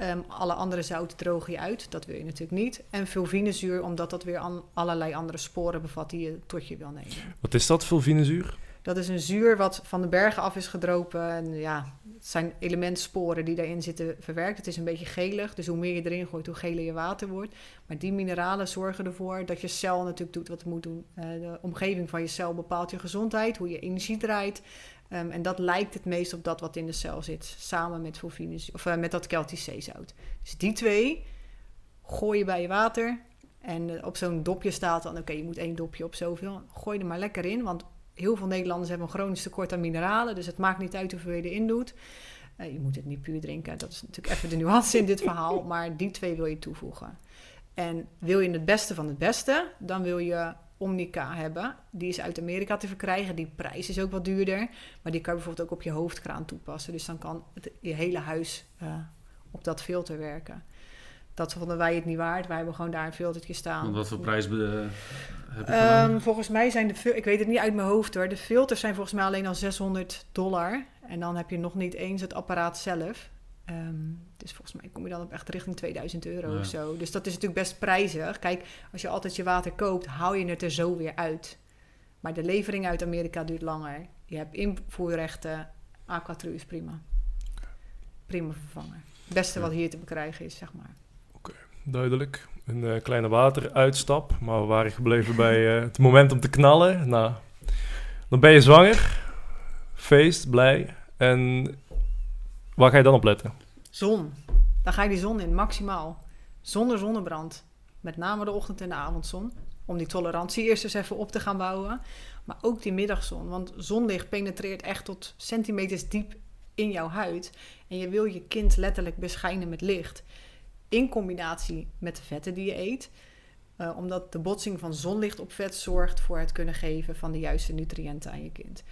Ehm, alle andere zouten drogen je uit, dat wil je natuurlijk niet. En fulvinezuur, omdat dat weer an- allerlei andere sporen bevat die je tot je wil nemen. Wat is dat, fulvinezuur? Dat is een zuur wat van de bergen af is gedropen. En ja, het zijn elementsporen die daarin zitten verwerkt. Het is een beetje gelig, dus hoe meer je erin gooit, hoe geler je water wordt. Maar die mineralen zorgen ervoor dat je cel natuurlijk doet wat het moet doen. Eh, de omgeving van je cel bepaalt je gezondheid, hoe je energie draait. Ehm, en dat lijkt het meest op dat wat in de cel zit, samen met, of, eh, met dat Celtisch zeezout. Dus die twee gooi je bij je water. En eh, op zo'n dopje staat dan, oké, je moet één dopje op zoveel. Gooi er maar lekker in, want heel veel Nederlanders hebben een chronisch tekort aan mineralen. Dus het maakt niet uit hoeveel je erin doet. Eh, je moet het niet puur drinken. Dat is natuurlijk even de nuance in dit verhaal. Maar die twee wil je toevoegen. En wil je het beste van het beste, dan wil je Omnica hebben. Die is uit Amerika te verkrijgen. Die prijs is ook wat duurder. Maar die kan je bijvoorbeeld ook op je hoofdkraan toepassen. Dus dan kan het, je hele huis eh, op dat filter werken. Dat vonden wij het niet waard. Wij hebben gewoon daar een filtertje staan. Want wat voor prijs eh, heb je Ehm, volgens mij zijn de ik weet het niet uit mijn hoofd hoor. De filters zijn volgens mij alleen al 600 dollar. En dan heb je nog niet eens het apparaat zelf. Ehm, dus volgens mij kom je dan op echt richting 2000 euro Ja. of zo. Dus dat is natuurlijk best prijzig. Kijk, als je altijd je water koopt, hou je het er zo weer uit. Maar de levering uit Amerika duurt langer. Je hebt invoerrechten. Aquatru is prima. Prima vervanger. Het beste wat hier te bekrijgen is, zeg maar. Duidelijk. Een eh, kleine wateruitstap. Maar we waren gebleven bij eh, het moment om te knallen. Nou, dan ben je zwanger. Feest, blij. En waar ga je dan op letten? Zon. Dan ga je die zon in, maximaal. Zonder zonnebrand. Met name de ochtend- en de avondzon. Om die tolerantie eerst eens even op te gaan bouwen. Maar ook die middagzon. Want zonlicht penetreert echt tot centimeters diep in jouw huid. En je wil je kind letterlijk beschijnen met licht. In combinatie met de vetten die je eet. Eh, omdat de botsing van zonlicht op vet zorgt voor het kunnen geven van de juiste nutriënten aan je kind.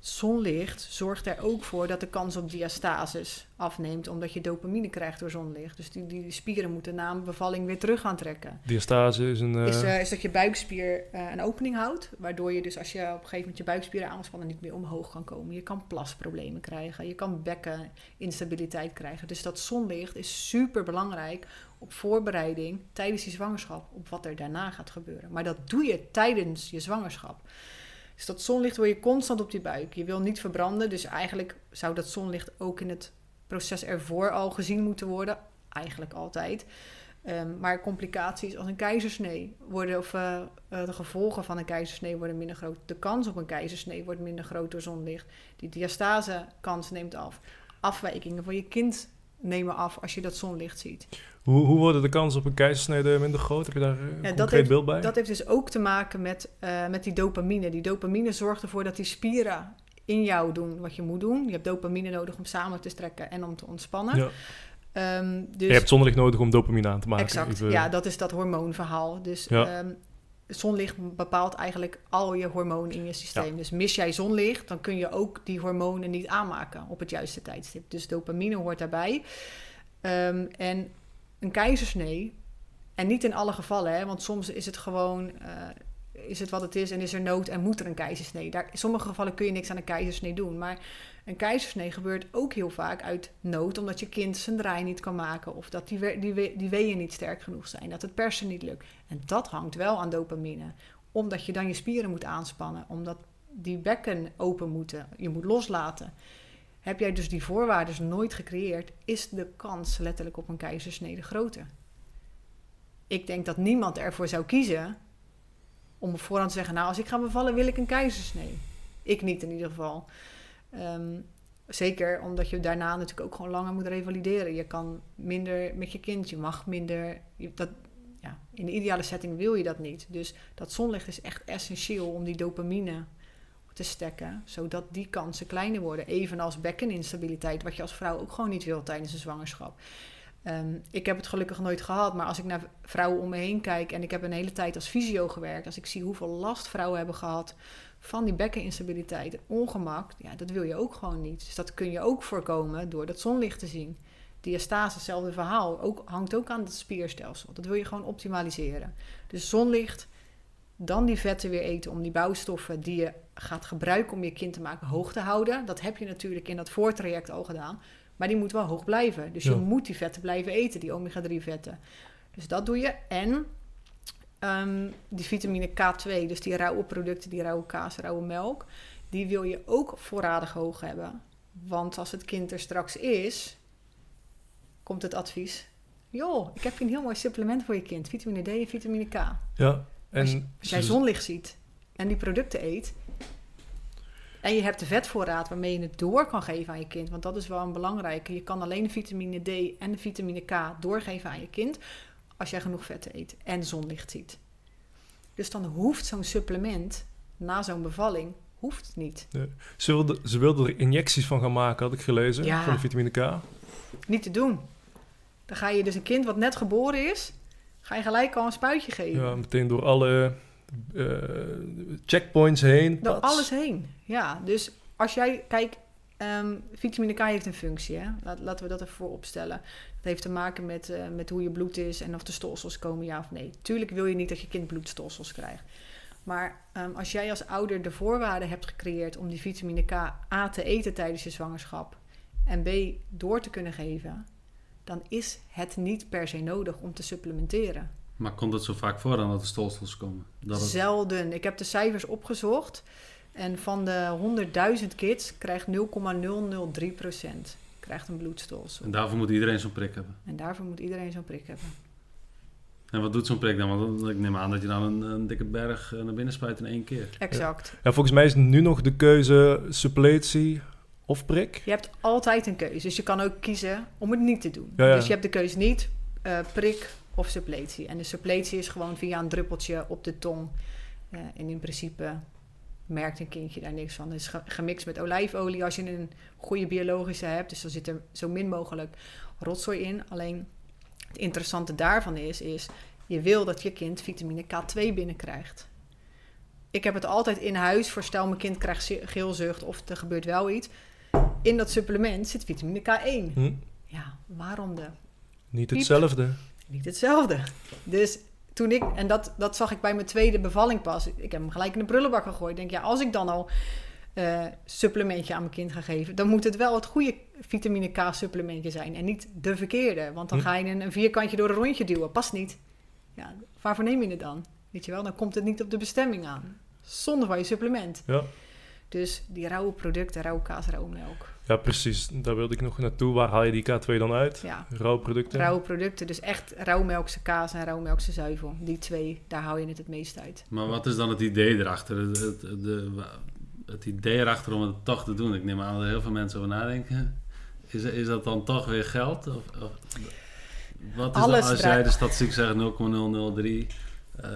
Zonlicht zorgt er ook voor dat de kans op diastasis afneemt, omdat je dopamine krijgt door zonlicht. Dus die, die spieren moeten na een bevalling weer terug gaan trekken. Diastase is een... eh, Is, eh, is dat je buikspier eh, een opening houdt, waardoor je dus als je op een gegeven moment je buikspieren aanspannen niet meer omhoog kan komen. Je kan plasproblemen krijgen, je kan bekkeninstabiliteit krijgen. Dus dat zonlicht is super belangrijk op voorbereiding tijdens die zwangerschap, op wat er daarna gaat gebeuren. Maar dat doe je tijdens je zwangerschap. Dus dat zonlicht wil je constant op die buik. Je wil niet verbranden, dus eigenlijk zou dat zonlicht ook in het proces ervoor al gezien moeten worden. Eigenlijk altijd. Ehm, maar complicaties als een keizersnee worden, of eh, eh, de gevolgen van een keizersnee worden minder groot. De kans op een keizersnee wordt minder groot door zonlicht. Die diastase kans neemt af. Afwijkingen van je kind nemen af als je dat zonlicht ziet. Hoe, hoe worden de kansen op een keizersnede minder groot? Heb je daar eh, een dat concreet heeft- beeld bij? Dat heeft dus ook te maken met, eh, met die dopamine. Die dopamine zorgt ervoor dat die spieren in jou doen wat je moet doen. Je hebt dopamine nodig om samen te strekken en om te ontspannen. ja. Ehm, dus Je hebt zonlicht nodig om dopamine aan te maken. Exact, Even- ja, dat is dat hormoonverhaal. Dus Ja. ehm, zonlicht bepaalt eigenlijk al je hormonen in je systeem. Dus mis jij zonlicht, dan kun je ook die hormonen niet aanmaken op het juiste tijdstip. Dus dopamine hoort daarbij. Ehm, en een keizersnee, en niet in alle gevallen, hè, want soms is het gewoon, eh, is het wat het is en is er nood en moet er een keizersnee? Daar, in sommige gevallen kun je niks aan een keizersnee doen. Maar een keizersnee gebeurt ook heel vaak uit nood, omdat je kind zijn draai niet kan maken. Of dat die, we- die, we- die weeën niet sterk genoeg zijn, dat het persen niet lukt. En dat hangt wel aan dopamine. Omdat je dan je spieren moet aanspannen, omdat die bekken open moeten, je moet loslaten. Heb jij dus die voorwaarden nooit gecreëerd, is de kans letterlijk op een keizersnede groter. Ik denk dat niemand ervoor zou kiezen om op voorhand te zeggen: Nou, als ik ga bevallen, wil ik een keizersnee. Ik niet in ieder geval. Ehm, zeker omdat je daarna natuurlijk ook gewoon langer moet revalideren. Je kan minder met je kind, je mag minder. je- dat, ja, in de ideale setting wil je dat niet. Dus dat zonlicht is echt essentieel om die dopamine te stekken, zodat die kansen kleiner worden. Evenals bekkeninstabiliteit, wat je als vrouw ook gewoon niet wil tijdens een zwangerschap. Ehm, ik heb het gelukkig nooit gehad, maar als ik naar vrouwen om me heen kijk en ik heb een hele tijd als fysio gewerkt, als ik zie hoeveel last vrouwen hebben gehad van die bekkeninstabiliteit, en ongemak, ja, dat wil je ook gewoon niet. Dus dat kun je ook voorkomen door dat zonlicht te zien. Diastase, hetzelfde verhaal, ook, hangt ook aan het spierstelsel. Dat wil je gewoon optimaliseren. Dus zonlicht, dan die vetten weer eten om die bouwstoffen die je gaat gebruiken om je kind te maken hoog te houden. Dat heb je natuurlijk in dat voortraject al gedaan. Maar die moet wel hoog blijven. Dus Ja. je moet die vetten blijven eten, die omega-3 vetten. Dus dat doe je. En ehm, die vitamine K2, dus die rauwe producten, die rauwe kaas, rauwe melk, die wil je ook voorradig hoog hebben. Want als het kind er straks is, komt het advies. Joh, ik heb hier een heel mooi supplement voor je kind. Vitamine D en vitamine K. Ja, en Als je- Als jij ze- zonlicht ziet en die producten eet. En je hebt de vetvoorraad waarmee je het door kan geven aan je kind. Want dat is wel een belangrijke. Je kan alleen de vitamine D en de vitamine K doorgeven aan je kind. Als jij genoeg vetten eet en zonlicht ziet. Dus dan hoeft zo'n supplement na zo'n bevalling hoeft niet. Ze wilden, ze wilden er injecties van gaan maken, had ik gelezen, Ja. van de vitamine K. Niet te doen. Dan ga je dus een kind wat net geboren is, ga je gelijk al een spuitje geven. Ja, meteen door alle eh, checkpoints heen. Door pats. alles heen. Ja, dus als jij, kijk, ehm, vitamine K heeft een functie. Hè? Laat, laten we dat even voor opstellen. Dat heeft te maken met, eh, met hoe je bloed is en of de stolsels komen, ja of nee. Tuurlijk wil je niet dat je kind bloedstolsels krijgt. Maar ehm, als jij als ouder de voorwaarden hebt gecreëerd om die vitamine K A te eten tijdens je zwangerschap en B door te kunnen geven, dan is het niet per se nodig om te supplementeren. Maar komt het zo vaak voor dan dat er stolsels komen? Dat het... Zelden. Ik heb de cijfers opgezocht. En van de 100.000 kids krijgt 0,003% krijgt een bloedstolsel. En daarvoor moet iedereen zo'n prik hebben. En daarvoor moet iedereen zo'n prik hebben. En wat doet zo'n prik dan? Want ik neem aan dat je dan een, een dikke berg eh, naar binnen spuit in één keer. Exact. Ja, volgens mij is nu nog de keuze suppletie of prik. Je hebt altijd een keuze. Dus je kan ook kiezen om het niet te doen. Ja, ja. Dus je hebt de keuze niet eh, prik of suppletie. En de suppletie is gewoon via een druppeltje op de tong. Eh, en in principe merkt een kindje daar niks van. Het is ge- gemixt met olijfolie als je een goede biologische hebt. Dus dan zit er zo min mogelijk rotzooi in. Alleen het interessante daarvan is, is je wil dat je kind vitamine K2 binnenkrijgt. Ik heb het altijd in huis. Voorstel mijn kind krijgt geelzucht of er gebeurt wel iets. In dat supplement zit vitamine K1. Hm? Ja, waarom de? Niet Piep. hetzelfde. Niet hetzelfde. Dus toen ik, en dat, dat zag ik bij mijn tweede bevalling pas. Ik heb hem gelijk in de prullenbak gegooid. Ik denk, ja, als ik dan al eh, supplementje aan mijn kind ga geven, dan moet het wel het goede vitamine K supplementje zijn en niet de verkeerde. Want dan Hm. ga je een, een vierkantje door een rondje duwen. Past niet. Ja, waarvoor neem je het dan? Weet je wel, dan komt het niet op de bestemming aan. Zonder van je supplement. Ja. Dus die rauwe producten, rauwe kaas, rauwe melk. ja, precies. Daar wilde ik nog naartoe. Waar haal je die K2 dan uit? Ja, Rauwe producten. rauwe producten. Dus echt rauwmelkse kaas en rauwmelkse zuivel. Die twee, daar hou je het het meest uit. Maar wat is dan het idee erachter? Het, het, de, het idee erachter om het toch te doen? Ik neem aan dat er heel veel mensen over nadenken. Is, is dat dan toch weer geld? Of, of, wat is Alles dan, als jij de statistiek zegt 0,003? eh,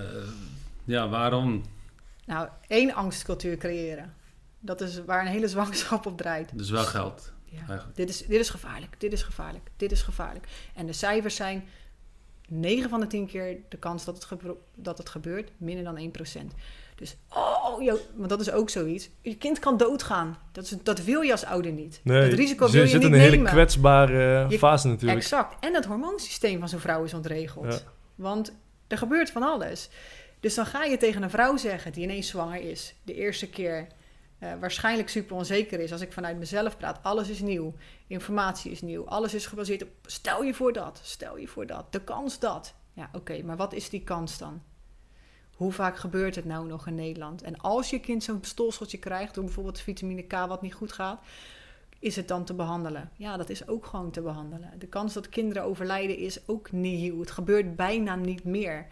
ja, waarom? Nou, één angstcultuur creëren. Dat is waar een hele zwangerschap op draait. Dus wel geld, Ja. Dit, is, dit is gevaarlijk, dit is gevaarlijk, dit is gevaarlijk. En de cijfers zijn 9 van de 10 keer de kans dat het, gebro- dat het gebeurt, minder dan 1%. Dus, oh, joh, want dat is ook zoiets. Je kind kan doodgaan. Dat, is, dat wil je als ouder niet. Nee, dat risico je wil je zit niet in een hele nemen. kwetsbare Je- fase natuurlijk. Exact. En het hormoonsysteem van zo'n vrouw is ontregeld. Ja. Want er gebeurt van alles. Dus dan ga je tegen een vrouw zeggen die ineens zwanger is, de eerste keer, eh, waarschijnlijk super onzeker is. Als ik vanuit mezelf praat, alles is nieuw, informatie is nieuw, alles is gebaseerd op stel je voor dat, stel je voor dat, de kans dat. Ja, oké, maar wat is die kans dan? Hoe vaak gebeurt het nou nog in Nederland? En als je kind zo'n stolseltje krijgt door bijvoorbeeld vitamine K wat niet goed gaat, is het dan te behandelen? Ja, dat is ook gewoon te behandelen. De kans dat kinderen overlijden is ook nieuw. Het gebeurt bijna niet meer.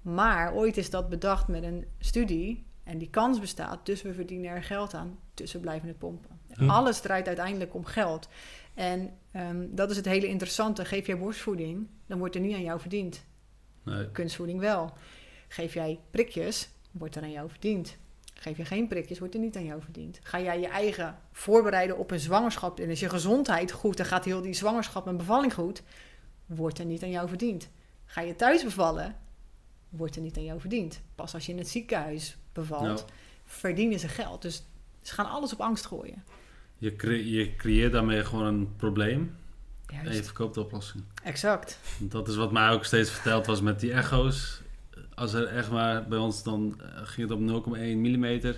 Maar ooit is dat bedacht met een studie en die kans bestaat, dus we verdienen er geld aan, dus we blijven het pompen. Hm. Alles draait uiteindelijk om geld. En ehm, dat is het hele interessante. Geef jij borstvoeding, dan wordt er niet aan jou verdiend. Nee. Kunstvoeding wel. Geef jij prikjes, wordt er aan jou verdiend. Geef je geen prikjes, wordt er niet aan jou verdiend. Ga jij je eigen voorbereiden op een zwangerschap en is je gezondheid goed, dan gaat heel die zwangerschap en bevalling goed, wordt er niet aan jou verdiend. Ga je thuis bevallen, wordt er niet aan jou verdiend. Pas als je in het ziekenhuis bevalt, Nou, verdienen ze geld. Dus ze gaan alles op angst gooien. je, cre- je creëert daarmee gewoon een probleem en je verkoopt de oplossing. Exact. Dat is wat mij ook steeds verteld was met die echo's. Als er echt maar bij ons dan eh, ging het op 0,1 mm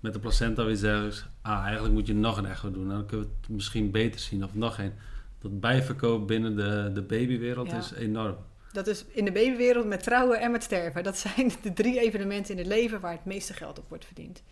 met de placenta weer zeggen, ah eigenlijk moet je nog een echo doen. Dan kunnen we het misschien beter zien of nog een. Dat bijverkoop binnen de, de babywereld Ja. is enorm. Dat is in de babywereld met trouwen en met sterven. Dat zijn de drie evenementen in het leven waar het meeste geld op wordt verdiend.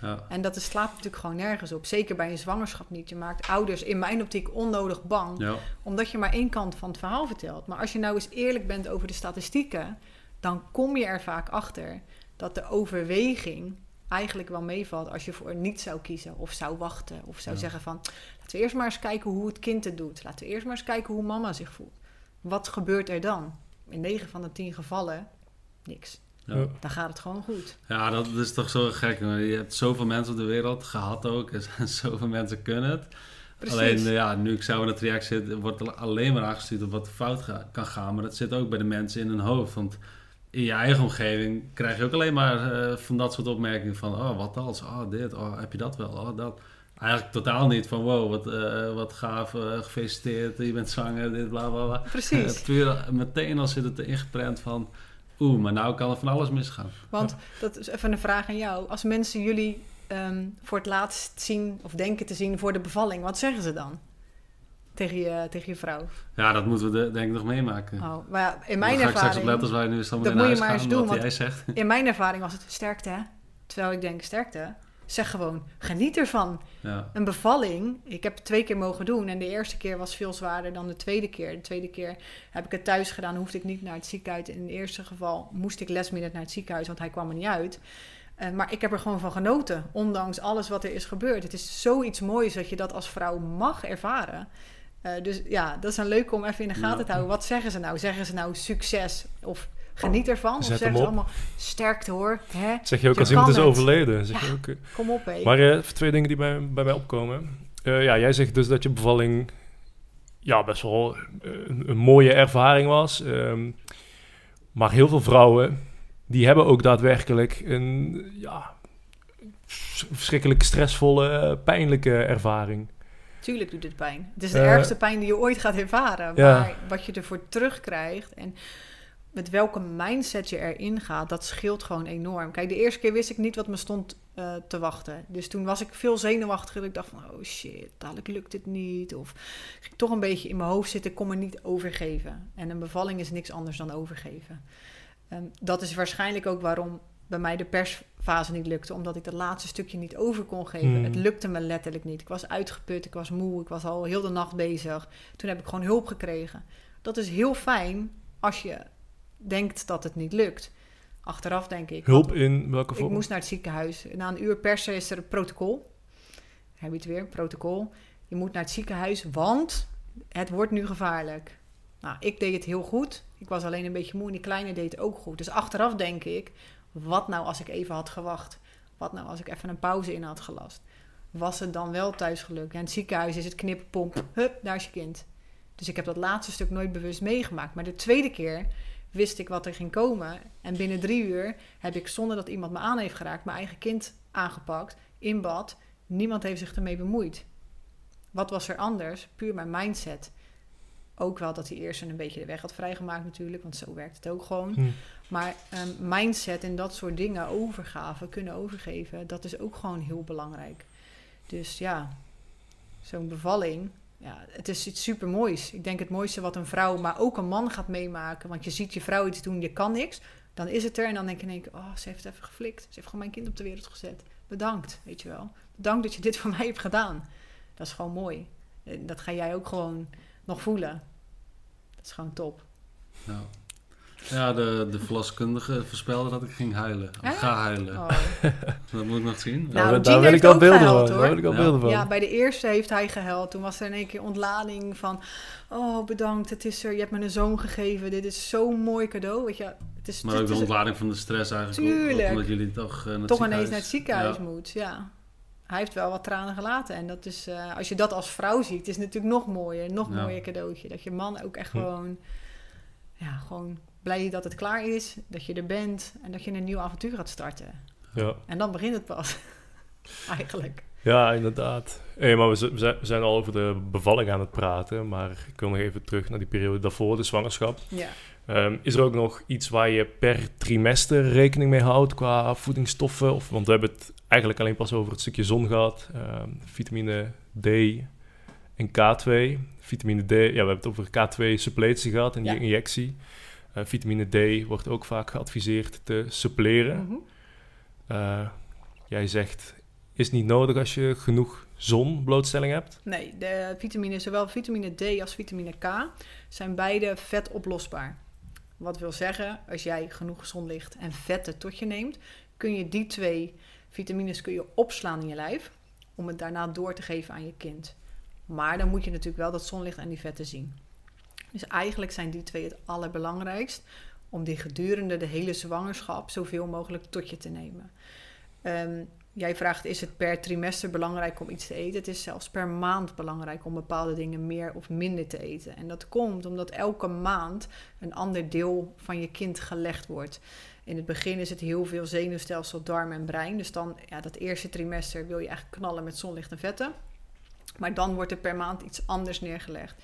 Ja. En dat is, slaat natuurlijk gewoon nergens op. Zeker bij een zwangerschap niet. Je maakt ouders in mijn optiek onnodig bang. Ja. Omdat je maar één kant van het verhaal vertelt. Maar als je nou eens eerlijk bent over de statistieken, dan kom je er vaak achter dat de overweging eigenlijk wel meevalt als je voor niet zou kiezen of zou wachten. Of zou Ja. zeggen van, laten we eerst maar eens kijken hoe het kind het doet. Laten we eerst maar eens kijken hoe mama zich voelt. Wat gebeurt er dan? In 9 van de 10 gevallen, niks. Ja. Dan gaat het gewoon goed. Ja, dat is toch zo gek. Je hebt zoveel mensen op de wereld gehad ook. En zoveel mensen kunnen het. Precies. Alleen eh, ja, nu ik zo in het traject zit, wordt er alleen maar aangestuurd op wat er fout ga- kan gaan. Maar dat zit ook bij de mensen in hun hoofd. Want in je eigen omgeving krijg je ook alleen maar eh, van dat soort opmerkingen van... Oh, wat als? Oh, dit. Oh, heb je dat wel? Oh, dat. Eigenlijk totaal niet van wow, wat, eh, wat gaaf, eh, gefeliciteerd, je bent zwanger, dit, bla, bla, bla. Precies. Eh, puur meteen al zit het erin geprent van... Oeh, maar nou kan er van alles misgaan. Want dat is even een vraag aan jou. Als mensen jullie ehm, voor het laatst zien of denken te zien voor de bevalling, wat zeggen ze dan? Tegen je, tegen je vrouw. Ja, dat moeten we de- denk ik nog meemaken. Oh, maar in Dan mijn ik straks op als ervaring, wij nu Dat meteen moet je maar gaan, eens doen, wat jij zegt. in mijn ervaring was het sterkte. hè? Terwijl ik denk sterkte. Zeg gewoon, geniet ervan. Ja. Een bevalling, ik heb het twee keer mogen doen. En de eerste keer was veel zwaarder dan de tweede keer. De tweede keer heb ik het thuis gedaan, hoefde ik niet naar het ziekenhuis. In het eerste geval moest ik lesminute naar het ziekenhuis, want hij kwam er niet uit. Eh, maar ik heb er gewoon van genoten, ondanks alles wat er is gebeurd. Het is zoiets moois dat je dat als vrouw mag ervaren. Eh, dus ja, dat is een leuke om even in de gaten Ja. te houden. Wat zeggen ze nou? Zeggen ze nou succes of geniet ervan? Of Zet zeggen hem ze op. allemaal sterkte hoor? Hè? Zeg je ook Je als iemand is het. overleden. Zeg je ook. Kom op hé. Maar even twee dingen die bij, bij mij opkomen. Eh, ja, jij zegt dus dat je bevalling ja, best wel eh, een, een mooie ervaring was. Ehm, maar heel veel vrouwen, die hebben ook daadwerkelijk een ja, verschrikkelijk stressvolle, pijnlijke ervaring. Tuurlijk doet het pijn. Het is de ergste pijn die je ooit gaat ervaren. ja. Maar wat je ervoor terugkrijgt en met welke mindset je erin gaat, dat scheelt gewoon enorm. Kijk, de eerste keer wist ik niet wat me stond eh, te wachten. Dus toen was ik veel zenuwachtiger. Ik dacht van, oh shit, dadelijk lukt het niet. Of ging toch een beetje in mijn hoofd zitten, kon me niet overgeven. En een bevalling is niks anders dan overgeven. Dat is waarschijnlijk ook waarom bij mij de persfase niet lukte. Omdat ik dat laatste stukje niet over kon geven. Hmm. Het lukte me letterlijk niet. Ik was uitgeput, ik was moe, ik was al heel de nacht bezig. Toen heb ik gewoon hulp gekregen. Dat is heel fijn als je denkt dat het niet lukt. Achteraf denk ik. Hulp in welke ik vorm? moest naar het ziekenhuis. Na een uur persen is er een protocol. Heb je het weer, protocol. Je moet naar het ziekenhuis, want het wordt nu gevaarlijk. Nou, ik deed het heel goed. Ik was alleen een beetje moe en die kleine deed het ook goed. Dus achteraf denk ik, wat nou als ik even had gewacht? Wat nou als ik even een pauze in had gelast? Was het dan wel thuis gelukt? Ja, in het ziekenhuis is het knippen, pomp, hup, daar is je kind. Dus ik heb dat laatste stuk nooit bewust meegemaakt. Maar de tweede keer wist ik wat er ging komen. En binnen drie uur heb ik zonder dat iemand me aan heeft geraakt, mijn eigen kind aangepakt in bad. Niemand heeft zich ermee bemoeid. Wat was er anders? Puur mijn mindset. ook wel dat hij eerst een beetje de weg had vrijgemaakt natuurlijk, want zo werkt het ook gewoon. Hm. Maar ehm, mindset en dat soort dingen, overgave, kunnen overgeven, dat is ook gewoon heel belangrijk. Dus ja, zo'n bevalling, ja, het is iets super moois. Ik denk het mooiste wat een vrouw, maar ook een man gaat meemaken. Want je ziet je vrouw iets doen, je kan niks. Dan is het er en dan denk je, in één keer, oh, ze heeft het even geflikt. Ze heeft gewoon mijn kind op de wereld gezet. Bedankt, weet je wel. Bedankt dat je dit voor mij hebt gedaan. Dat is gewoon mooi. Dat ga jij ook gewoon nog voelen. Dat is gewoon top. Ja, ja de, de verloskundige voorspelde dat ik ging huilen. Of ga huilen. Oh. Dat moet ik nog zien. Nou, daar Gene daar wil ik al beelden gehuild, van. hoor. Daar wil ik al Ja. beelden van. Ja, bij de eerste heeft hij gehuild. Toen was er in één keer ontlading van... Oh, bedankt, het is er. Je hebt me een zoon gegeven. Dit is zo'n mooi cadeau. Weet je, het is, maar het ook de ontlading van de stress eigenlijk. Tuurlijk. Omdat jullie toch eh, toch ineens naar het ziekenhuis Ja. moet. Ja. Hij heeft wel wat tranen gelaten. En dat is, eh, als je dat als vrouw ziet, is het natuurlijk nog mooier. Nog Ja. mooier cadeautje. Dat je man ook echt Hm. gewoon... Ja, gewoon blij dat het klaar is. Dat je er bent. En dat je een nieuw avontuur gaat starten. Ja. En dan begint het pas. Eigenlijk. Ja, inderdaad. Hey, maar we zijn al over de bevalling aan het praten, maar ik wil nog even terug naar die periode daarvoor, de zwangerschap. Ja. Ehm, is er ook nog iets waar je per trimester rekening mee houdt qua voedingsstoffen? Of, want we hebben het eigenlijk alleen pas over het stukje zon gehad. Ehm, vitamine D en K2. Vitamine D, ja, we hebben het over K2 suppletie gehad en die Ja. injectie. Eh, vitamine D wordt ook vaak geadviseerd te suppleren. Mhm. Eh, jij zegt, is niet nodig als je genoeg zonblootstelling hebt? Nee, de vitamine, zowel vitamine D als vitamine K zijn beide vetoplosbaar. Wat wil zeggen, als jij genoeg zonlicht en vetten tot je neemt, kun je die twee vitamines kun je opslaan in je lijf om het daarna door te geven aan je kind. Maar dan moet je natuurlijk wel dat zonlicht en die vetten zien. Dus eigenlijk zijn die twee het allerbelangrijkst om die gedurende de hele zwangerschap zoveel mogelijk tot je te nemen. Ehm, jij vraagt, is het per trimester belangrijk om iets te eten? Het is zelfs per maand belangrijk om bepaalde dingen meer of minder te eten. En dat komt omdat elke maand een ander deel van je kind gelegd wordt. In het begin is het heel veel zenuwstelsel, darm en brein. Dus dan, ja, dat eerste trimester wil je eigenlijk knallen met zonlicht en vetten. Maar dan wordt er per maand iets anders neergelegd.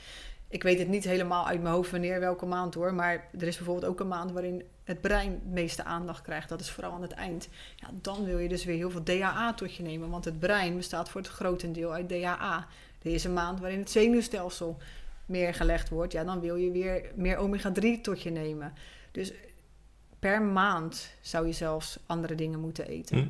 Ik weet het niet helemaal uit mijn hoofd wanneer welke maand hoor. Maar er is bijvoorbeeld ook een maand waarin het brein het meeste aandacht krijgt. Dat is vooral aan het eind. Ja, dan wil je dus weer heel veel DHA tot je nemen. Want het brein bestaat voor het grotendeel uit DHA. Er is een maand waarin het zenuwstelsel meer gelegd wordt. Ja, dan wil je weer meer omega-3 tot je nemen. Dus per maand zou je zelfs andere dingen moeten eten. Hm.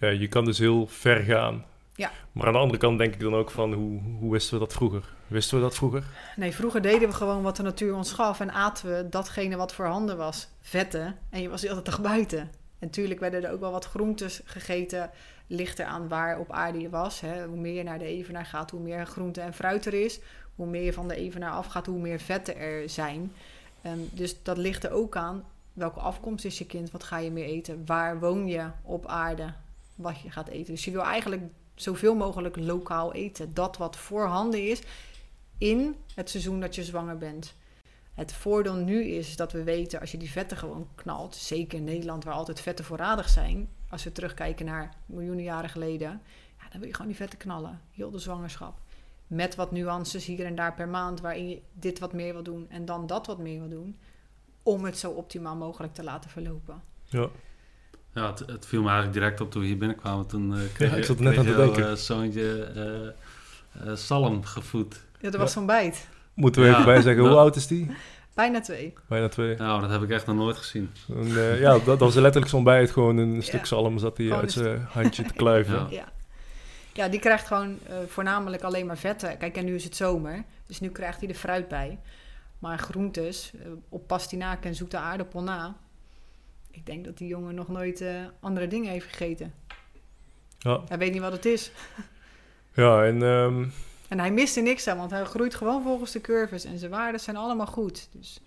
Ja, je kan dus heel ver gaan. Ja. Maar aan de andere kant denk ik dan ook van, hoe, hoe wisten we dat vroeger? Wisten we dat vroeger? Nee, vroeger deden we gewoon wat de natuur ons gaf en aten we datgene wat voorhanden was. Vetten. En je was hele dag buiten. En natuurlijk werden er ook wel wat groentes gegeten. Ligt eraan waar op aarde je was. Hè. Hoe meer je naar de evenaar gaat, hoe meer groente en fruit er is. Hoe meer je van de evenaar afgaat, hoe meer vetten er zijn. Ehm, dus dat ligt er ook aan. Welke afkomst is je kind? Wat ga je meer eten? Waar woon je op aarde? Wat je gaat eten. Dus je wil eigenlijk zoveel mogelijk lokaal eten. Dat wat voorhanden is in het seizoen dat je zwanger bent. Het voordeel nu is dat we weten, als je die vetten gewoon knalt, zeker in Nederland waar altijd vetten voorradig zijn, als we terugkijken naar miljoenen jaren geleden, ja, dan wil je gewoon die vetten knallen, heel de zwangerschap. Met wat nuances hier en daar per maand, waarin je dit wat meer wil doen en dan dat wat meer wil doen, om het zo optimaal mogelijk te laten verlopen. Ja. Ja, het, het viel me eigenlijk direct op toen we hier binnenkwamen. Toen eh kreeg, Ja, ik zat net kreeg aan te jouw, denken. eh, zoontje eh, eh, salm gevoed. Ja, dat was zo'n bijt. Moeten we Ja, even bij zeggen, hoe oud is die? Bijna twee. Bijna twee. Nou, dat heb ik echt nog nooit gezien. En, eh, ja, dat, dat was letterlijk zo'n bijt. Gewoon een stuk Ja. zalm zat hij uit een zijn handje te kluiven. Ja. Ja. ja, die krijgt gewoon eh, voornamelijk alleen maar vetten. Kijk, en nu is het zomer, dus nu krijgt hij er fruit bij. Maar groentes, eh, op pastinaak en zoete aardappel na. Ik denk dat die jongen nog nooit eh, andere dingen heeft gegeten. Ja, Hij weet niet wat het is. ja en ehm, En hij mist er niks aan, want hij groeit gewoon volgens de curves. En zijn waarden zijn allemaal goed. Dus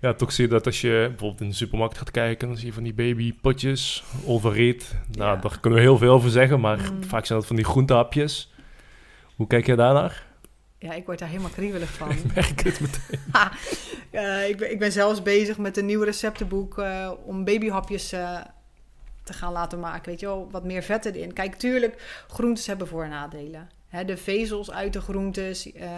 ja, toch zie je dat als je bijvoorbeeld in de supermarkt gaat kijken, dan zie je van die babypotjes, overeet. Nou, Ja. daar kunnen we heel veel over zeggen, maar Mm. vaak zijn dat van die groentehapjes. Hoe kijk je daarnaar? Ja, ik word daar helemaal kriebelig van. Ik merk het meteen. Ik, ben, ik ben zelfs bezig met een nieuw receptenboek eh, om babyhapjes eh, te gaan laten maken. Weet je wel, wat meer vetten erin. Kijk, tuurlijk, groentes hebben voor- en nadelen. Hè, de vezels uit de groentes eh,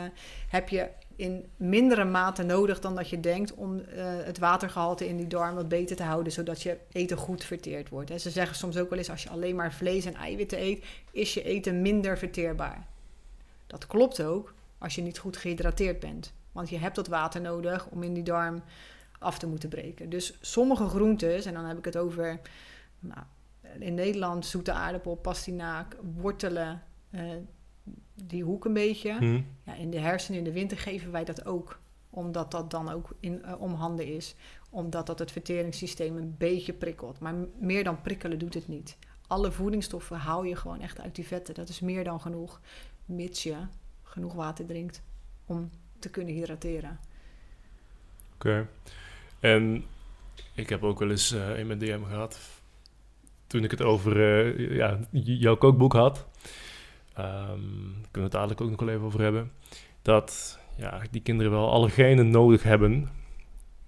heb je in mindere mate nodig dan dat je denkt om het watergehalte in die darm wat beter te houden, zodat je eten goed verteerd wordt. Hè. Ze zeggen soms ook wel eens, als je alleen maar vlees en eiwitten eet, is je eten minder verteerbaar. Dat klopt ook als je niet goed gehydrateerd bent. Want je hebt dat water nodig om in die darm af te moeten breken. Dus sommige groentes, en dan heb ik het over nou, in Nederland zoete aardappel, pastinaak, wortelen, uh, die hoek een beetje. Hm. Ja, in de hersenen in de winter geven wij dat ook. Omdat dat dan ook in, uh, om handen is. Omdat dat het verteringssysteem een beetje prikkelt. Maar meer dan prikkelen doet het niet. Alle voedingsstoffen haal je gewoon echt uit die vetten. Dat is meer dan genoeg. Mits je genoeg water drinkt om te kunnen hydrateren. Oké. En ik heb ook wel eens uh, in mijn DM gehad, toen ik het over uh, ja, jouw kookboek had, um, kunnen we het dadelijk ook nog wel even over hebben, dat ja, die kinderen wel alle genen nodig hebben,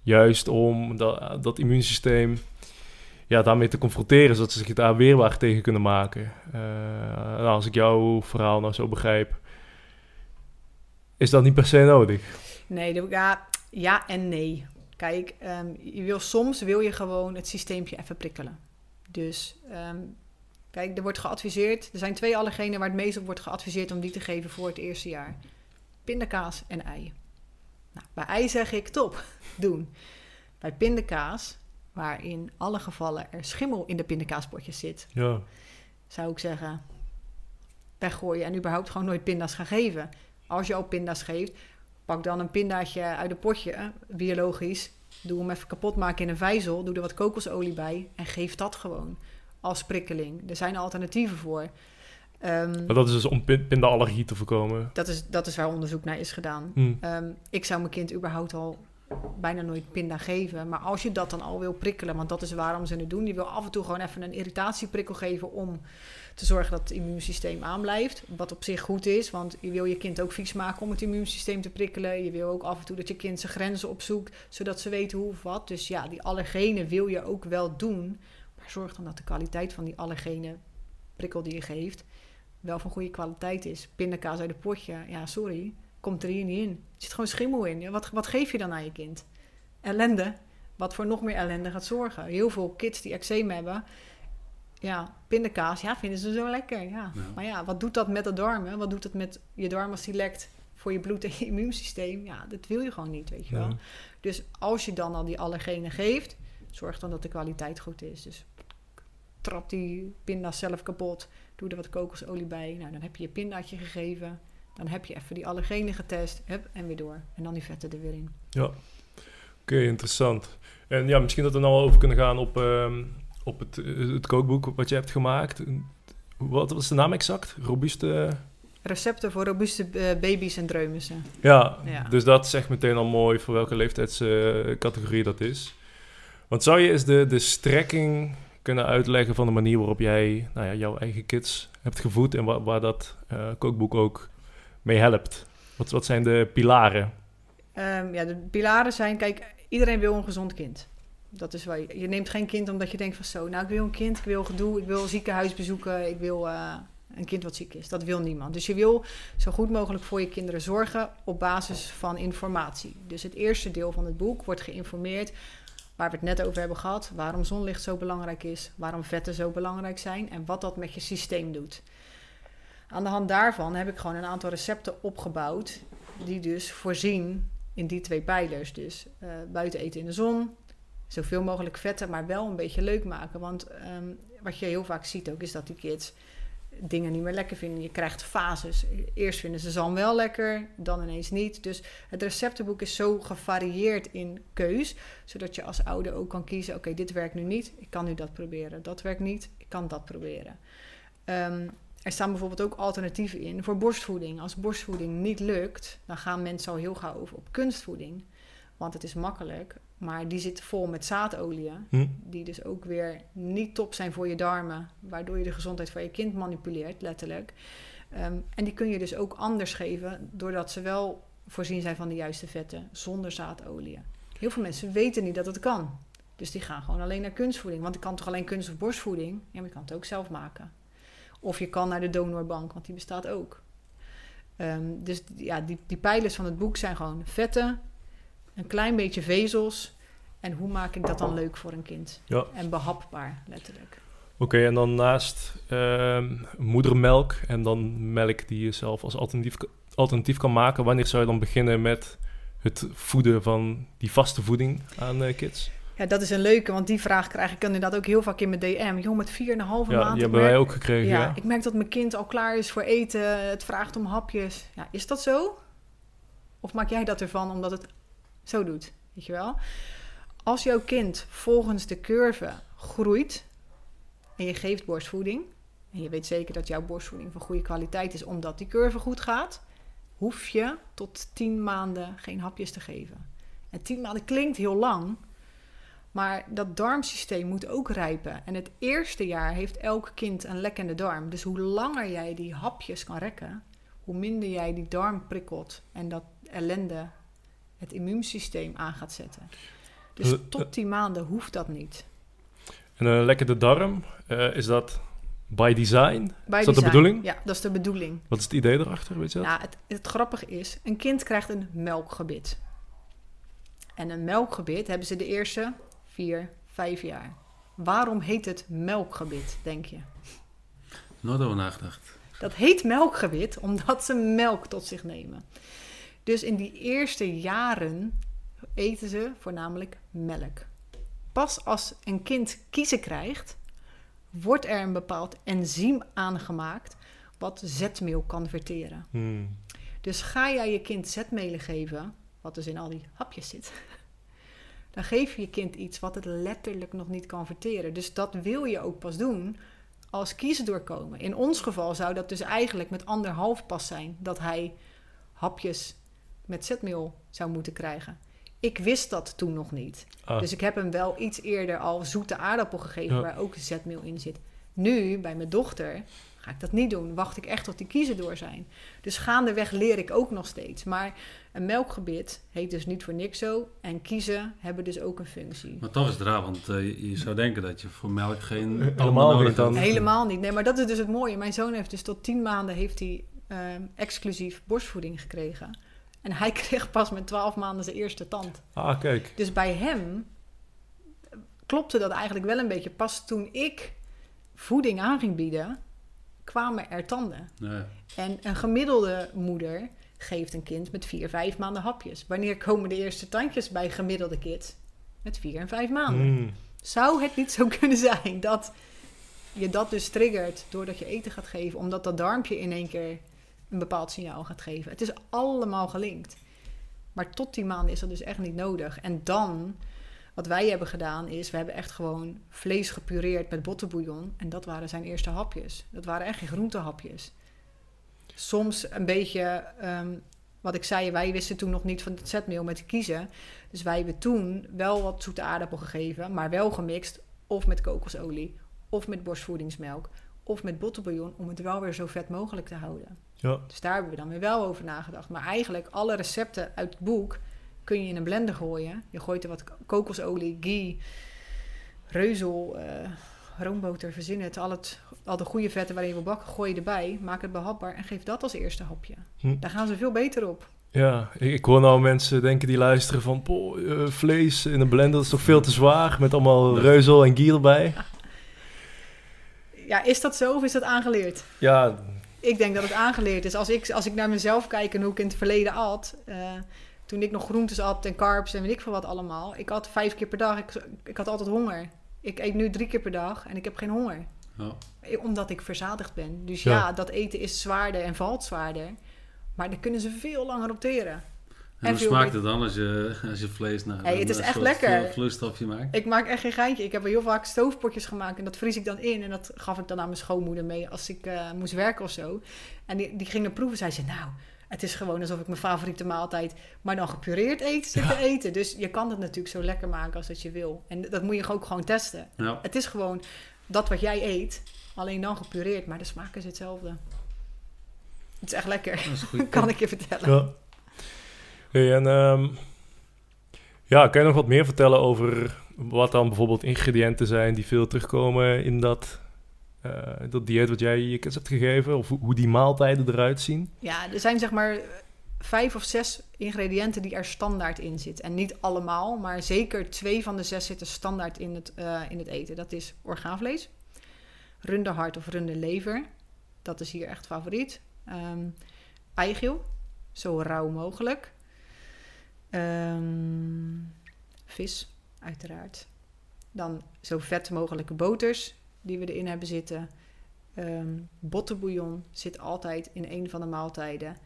juist om dat, dat immuunsysteem ja, daarmee te confronteren, zodat ze zich daar weerbaar tegen kunnen maken. Uh, als ik jouw verhaal nou zo begrijp, is dat niet per se nodig. Nee, ja, ja en nee. Kijk, um, je wil, soms wil je gewoon het systeempje even prikkelen. Dus um, kijk, er wordt geadviseerd. Er zijn twee allergenen waar het meest op wordt geadviseerd om die te geven voor het eerste jaar: pindakaas en ei. Nou, bij ei zeg ik top, doen. Bij pindakaas, waar in alle gevallen er schimmel in de pindakaaspotjes zit, ja. zou ik zeggen: weggooien en überhaupt gewoon nooit pinda's gaan geven. Als je al pinda's geeft, pak dan een pindaatje uit een potje, biologisch. Doe hem even kapot maken in een vijzel. Doe er wat kokosolie bij. En geef dat gewoon als prikkeling. Er zijn alternatieven voor. Um, maar dat is dus om pindaallergie te voorkomen? Dat is, dat is waar onderzoek naar is gedaan. Hmm. Um, ik zou mijn kind überhaupt al bijna nooit pinda geven. Maar als je dat dan al wil prikkelen, want dat is waarom ze het doen. Je wil af en toe gewoon even een irritatieprikkel geven om te zorgen dat het immuunsysteem aanblijft. Wat op zich goed is, want je wil je kind ook vies maken om het immuunsysteem te prikkelen. Je wil ook af en toe dat je kind zijn grenzen opzoekt, zodat ze weten hoe of wat. Dus ja, die allergenen wil je ook wel doen. Maar zorg dan dat de kwaliteit van die allergene prikkel die je geeft wel van goede kwaliteit is. Pindakaas uit het potje, ja sorry, komt er hier niet in. Er zit gewoon schimmel in. Wat, wat geef je dan aan je kind? Ellende. Wat voor nog meer ellende gaat zorgen. Heel veel kids die eczeem hebben, ja, pindakaas, ja, vinden ze zo lekker. Ja. Ja. Maar ja, wat doet dat met de darmen? Wat doet het met je darm als die lekt voor je bloed en je immuunsysteem? Ja, dat wil je gewoon niet, weet je wel. Dus als je dan al die allergenen geeft, zorg dan dat de kwaliteit goed is. Dus trap die pinda's zelf kapot, doe er wat kokosolie bij. Nou, dan heb je je pindaatje gegeven. Dan heb je even die allergenen getest, hup, en weer door. En dan die vetten er weer in. Ja, oké, interessant. En ja, misschien dat we nou over kunnen gaan op, um, op het, eh, het kookboek wat je hebt gemaakt. Wat was de naam exact? Robuuste... Recepten voor robuuste uh, baby's en. Ja, Ja. dus dat zegt meteen al mooi voor welke leeftijdscategorie dat is. Want zou je eens de, de strekking kunnen uitleggen van de manier waarop jij nou ja, jouw eigen kids hebt gevoed en waar, waar dat uh, kookboek ook mee helpt? Wat, wat zijn de pilaren? Um, ja, de pilaren zijn, kijk, iedereen wil een gezond kind. Dat is waar je, neemt geen kind omdat je denkt van zo, nou ik wil een kind, ik wil gedoe, ik wil ziekenhuis bezoeken, ik wil uh, een kind wat ziek is. Dat wil niemand. Dus je wil zo goed mogelijk voor je kinderen zorgen op basis van informatie. Dus het eerste deel van het boek wordt geïnformeerd waar we het net over hebben gehad, waarom zonlicht zo belangrijk is, waarom vetten zo belangrijk zijn en wat dat met je systeem doet. Aan de hand daarvan heb ik gewoon een aantal recepten opgebouwd die dus voorzien in die twee pijlers. Dus uh, buiten eten in de zon, zoveel mogelijk vetten, maar wel een beetje leuk maken. Want um, wat je heel vaak ziet ook, is dat die kids dingen niet meer lekker vinden. Je krijgt fases. Eerst vinden ze zalm wel lekker, dan ineens niet. Dus het receptenboek is zo gevarieerd in keus, zodat je als ouder ook kan kiezen: oké, dit werkt nu niet, ik kan nu dat proberen. Dat werkt niet, ik kan dat proberen. Um, er staan bijvoorbeeld ook alternatieven in voor borstvoeding. Als borstvoeding niet lukt, dan gaan mensen al heel gauw over op kunstvoeding. Want het is makkelijk, maar die zit vol met zaadolie. Hm. Die dus ook weer niet top zijn voor je darmen. Waardoor je de gezondheid van je kind manipuleert, letterlijk. Um, en die kun je dus ook anders geven, doordat ze wel voorzien zijn van de juiste vetten, zonder zaadolie. Heel veel mensen weten niet dat het kan. Dus die gaan gewoon alleen naar kunstvoeding. Want ik kan toch alleen kunst- of borstvoeding? Ja, maar je kan het ook zelf maken. Of je kan naar de donorbank, want die bestaat ook. Ehm, dus ja, die, die pijlers van het boek zijn gewoon vetten, een klein beetje vezels. En hoe maak ik dat dan leuk voor een kind? Ja. En behapbaar, letterlijk. Oké, en dan naast ehm, moedermelk en dan melk die je zelf als alternatief, alternatief kan maken, wanneer zou je dan beginnen met het voeden van die vaste voeding aan eh, kids? Ja, dat is een leuke, want die vraag krijg ik inderdaad ook heel vaak in mijn DM. Joh, met 4,5 Ja, maand. die ik hebben wij ook gekregen, Ja, ja. ik merk dat mijn kind al klaar is voor eten. Het vraagt om hapjes. Ja, is dat zo? Of maak jij dat ervan omdat het zo doet? Weet je wel? Als jouw kind volgens de curve groeit en je geeft borstvoeding, en je weet zeker dat jouw borstvoeding van goede kwaliteit is omdat die curve goed gaat, hoef je tot 10 maanden geen hapjes te geven. En 10 maanden klinkt heel lang, maar dat darmsysteem moet ook rijpen. En het eerste jaar heeft elk kind een lekkende darm. Dus hoe langer jij die hapjes kan rekken, hoe minder jij die darm prikkelt en dat ellende het immuunsysteem aan gaat zetten. Dus Eh, eh. tot 10 maanden hoeft dat niet. En een lekkere darm, eh, is dat by design? Is dat de bedoeling? Ja, dat is de bedoeling. Wat is het idee erachter, weet je dat? Ja, het, het grappige is, een kind krijgt een melkgebit. En een melkgebit hebben ze de eerste vier, vijf jaar. Waarom heet het melkgebit, denk je? Nooit over nagedacht. Dat heet melkgebit omdat ze melk tot zich nemen. Dus in die eerste jaren eten ze voornamelijk melk. Pas als een kind kiezen krijgt, wordt er een bepaald enzym aangemaakt wat zetmeel kan verteren. Hmm. Dus ga jij je kind zetmelen geven, wat dus in al die hapjes zit, dan geef je je kind iets wat het letterlijk nog niet kan verteren. Dus dat wil je ook pas doen als kiezen doorkomen. In ons geval zou dat dus eigenlijk met anderhalf pas zijn dat hij hapjes met zetmeel zou moeten krijgen. Ik wist dat toen nog niet. Ah, Dus ik heb hem wel iets eerder al zoete aardappel gegeven Ja. waar ook zetmeel in zit. Nu, bij mijn dochter, ga ik dat niet doen. Wacht ik echt tot die kiezen door zijn. Dus gaandeweg leer ik ook nog steeds. Maar een melkgebit heet dus niet voor niks zo. En kiezen hebben dus ook een functie. Maar toch is het raar, want eh, je, zou denken dat je voor melk geen Helemaal nodig niet dan. Helemaal niet. Nee, maar dat is dus het mooie. Mijn zoon heeft dus tot tien maanden heeft hij, ehm, exclusief borstvoeding gekregen. En hij kreeg pas met twaalf maanden zijn eerste tand. ah, kijk. Dus bij hem klopte dat eigenlijk wel een beetje. Pas toen ik voeding aan ging bieden, kwamen er tanden. Nee. En een gemiddelde moeder geeft een kind met vier, vijf maanden hapjes. Wanneer komen de eerste tandjes bij gemiddelde kids? Met vier en vijf maanden. Hmm. Zou het niet zo kunnen zijn dat je dat dus triggert doordat je eten gaat geven, omdat dat darmpje in één keer een bepaald signaal gaat geven? Het is allemaal gelinkt. Maar tot die maanden is dat dus echt niet nodig. En dan, wat wij hebben gedaan, is we hebben echt gewoon vlees gepureerd met bottenbouillon. En dat waren zijn eerste hapjes. Dat waren echt geen groentehapjes. Soms een beetje, ehm, wat ik zei, wij wisten toen nog niet van het zetmeel met te kiezen. Dus wij hebben toen wel wat zoete aardappel gegeven, maar wel gemixt of met kokosolie, of met borstvoedingsmelk, of met bottenbouillon, om het wel weer zo vet mogelijk te houden. Ja. Dus daar hebben we dan weer wel over nagedacht. Maar eigenlijk alle recepten uit het boek kun je in een blender gooien. Je gooit er wat kokosolie, ghee, reuzel, eh, roomboter, verzin het. Al, het. al de goede vetten waarin je wil bakken, gooi je erbij. Maak het behapbaar en geef dat als eerste hapje. Hm. Daar gaan ze veel beter op. Ja, ik, ik hoor nou mensen denken die luisteren van... "Poh, eh, vlees in een blender dat is toch veel te zwaar... met allemaal reuzel en gier erbij. Ja, is dat zo of is dat aangeleerd? Ja, Ik denk dat het aangeleerd is. Als ik, als ik naar mezelf kijk en hoe ik in het verleden at... eh, toen ik nog groentes at en carbs en weet ik veel wat allemaal... Ik at vijf keer per dag. Ik, ik had altijd honger. Ik eet nu drie keer per dag en ik heb geen honger. Ja. Eh, Omdat ik verzadigd ben. Dus Ja. ja, dat eten is zwaarder en valt zwaarder. Maar daar kunnen ze veel langer op teren. En En hoe smaakt het dan als je, als je vlees naar Hey, het is een echt lekker. vlo- vloeistofje maakt? Ik maak echt geen geintje. Ik heb heel vaak stoofpotjes gemaakt en dat vries ik dan in. En dat gaf ik dan aan mijn schoonmoeder mee als ik eh, moest werken of zo. En die, die ging er proeven. Zij zei, nou, het is gewoon alsof ik mijn favoriete maaltijd... maar dan gepureerd eten zit te eten. Dus je kan het natuurlijk zo lekker maken als dat je wil. En dat moet je ook gewoon testen. Ja. Het is gewoon dat wat jij eet, alleen dan gepureerd. Maar de smaak is hetzelfde. Het is echt lekker, Dat is een goede kan ik je vertellen. ja. Hey, en ehm, ja, kan je nog wat meer vertellen over wat dan bijvoorbeeld ingrediënten zijn... die veel terugkomen in dat eh, dat dieet wat jij je kids hebt gegeven? Of hoe, die maaltijden eruit zien? Ja, er zijn zeg maar vijf of zes ingrediënten die er standaard in zitten. En niet allemaal, maar zeker twee van de zes zitten standaard in het, eh, in het eten. Dat is orgaanvlees, runderhart of runderlever. Dat is hier echt favoriet. Eigeel, zo rauw mogelijk. Ehm, vis, uiteraard. Dan zo vet mogelijke boters die we erin hebben zitten. Ehm bottenbouillon zit altijd in een van de maaltijden.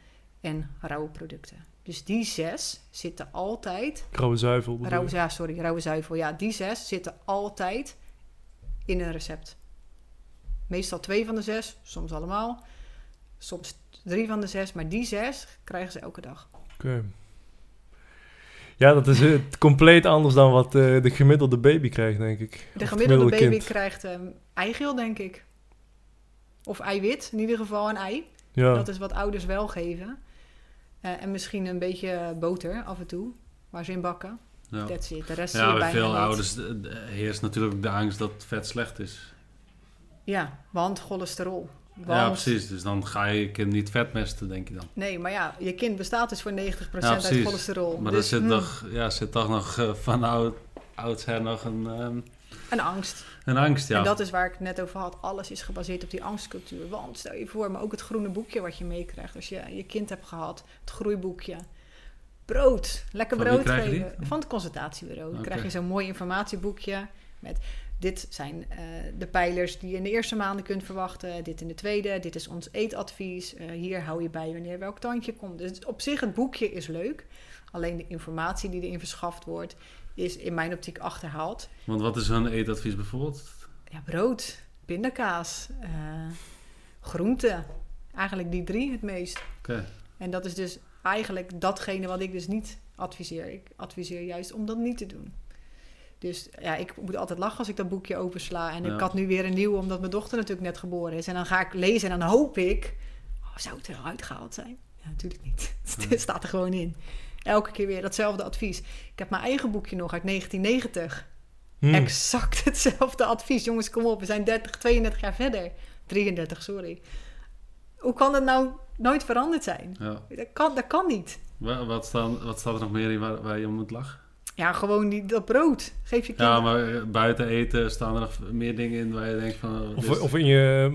En rauwe producten. Dus die zes zitten altijd... Rauwe zuivel. Rauwe, ja, sorry, rauwe zuivel. Ja, die zes zitten altijd in een recept. Meestal twee van de zes, soms allemaal. Soms drie van de zes, maar die zes krijgen ze elke dag. Oké. Ja, dat is eh, compleet anders dan wat eh, de gemiddelde baby krijgt, denk ik. De het gemiddelde baby kind. krijgt ehm eigeel, denk ik. Of eiwit, in ieder geval een ei. Ja. Dat is wat ouders wel geven. Eh, en misschien een beetje boter af en toe, waar ze in bakken. Ja. That's it. De rest zie Ja, je bij bijna veel niet. ouders heerst natuurlijk de angst dat vet slecht is. Ja, want cholesterol. Want, Ja, precies. Dus dan ga je je kind niet vetmesten, denk je dan. Nee, maar ja, je kind bestaat dus voor 90% Ja, uit cholesterol. Maar dus, er zit, hmm, toch, ja, zit toch nog eh, van oud, oudsher nog een, ehm, Een angst. een angst, ja. En dat is waar ik het net over had. Alles is gebaseerd op die angstcultuur. Want stel je voor, maar ook het groene boekje wat je meekrijgt. Als je je kind hebt gehad, het groeiboekje. Brood, lekker brood geven. Van het consultatiebureau. Dan krijg je zo'n mooi informatieboekje met... Dit zijn eh, de pijlers die je in de eerste maanden kunt verwachten. Dit in de tweede. Dit is ons eetadvies. Eh, hier hou je bij wanneer welk tandje komt. Dus op zich, het boekje is leuk. Alleen de informatie die erin verschaft wordt, is in mijn optiek achterhaald. Want wat is hun eetadvies bijvoorbeeld? Ja, brood, pindakaas, eh groenten. Eigenlijk die drie het meest. Oké. En dat is dus eigenlijk datgene wat ik dus niet adviseer. Ik adviseer juist om dat niet te doen. Dus ja, ik moet altijd lachen als ik dat boekje opensla. En Ja. ik had nu weer een nieuw, omdat mijn dochter natuurlijk net geboren is. En dan ga ik lezen en dan hoop ik... Oh, zou het eruit gehaald zijn? Ja, natuurlijk niet. Het staat er gewoon in. Elke keer weer datzelfde advies. Ik heb mijn eigen boekje nog uit 1990. Hmm. Exact hetzelfde advies. Jongens, kom op. We zijn 30, 32 jaar verder. 33, sorry. Hoe kan het nou nooit veranderd zijn? Ja. Dat kan, dat kan niet. Wa- Wat, staan, wat staat er nog meer in waar, waar je om moet lachen? Ja, gewoon die, dat brood. Geef je kind... Ja, maar eh, buiten eten staan er nog meer dingen in waar je denkt van... oh, Of, is- of in je,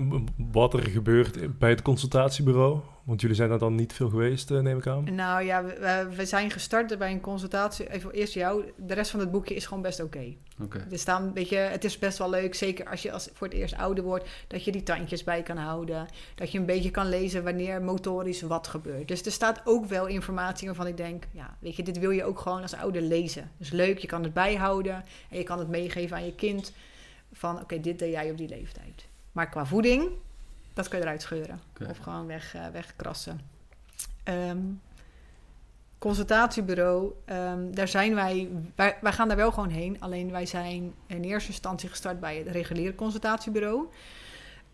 wat er gebeurt bij het consultatiebureau. Want jullie zijn daar dan niet veel geweest, eh, neem ik aan. Nou ja, we, we- zijn gestart bij een consultatie. Even eerst jou. De rest van het boekje is gewoon best oké. Oké. Er staan, weet je, het is best wel leuk, zeker als je als voor het eerst ouder wordt, dat je die tandjes bij kan houden. Dat je een beetje kan lezen wanneer motorisch wat gebeurt. Dus er staat ook wel informatie waarvan ik denk, ja, weet je, dit wil je ook gewoon als ouder lezen. Dus leuk, je kan het bijhouden en je kan het meegeven aan je kind. Van, oké, dit deed jij op die leeftijd. Maar qua voeding, dat kan je eruit scheuren. Of gewoon weg, eh, wegkrassen. Ehm, consultatiebureau, ehm, daar zijn wij, wij, wij gaan daar wel gewoon heen. Alleen wij zijn in eerste instantie gestart bij het reguliere consultatiebureau.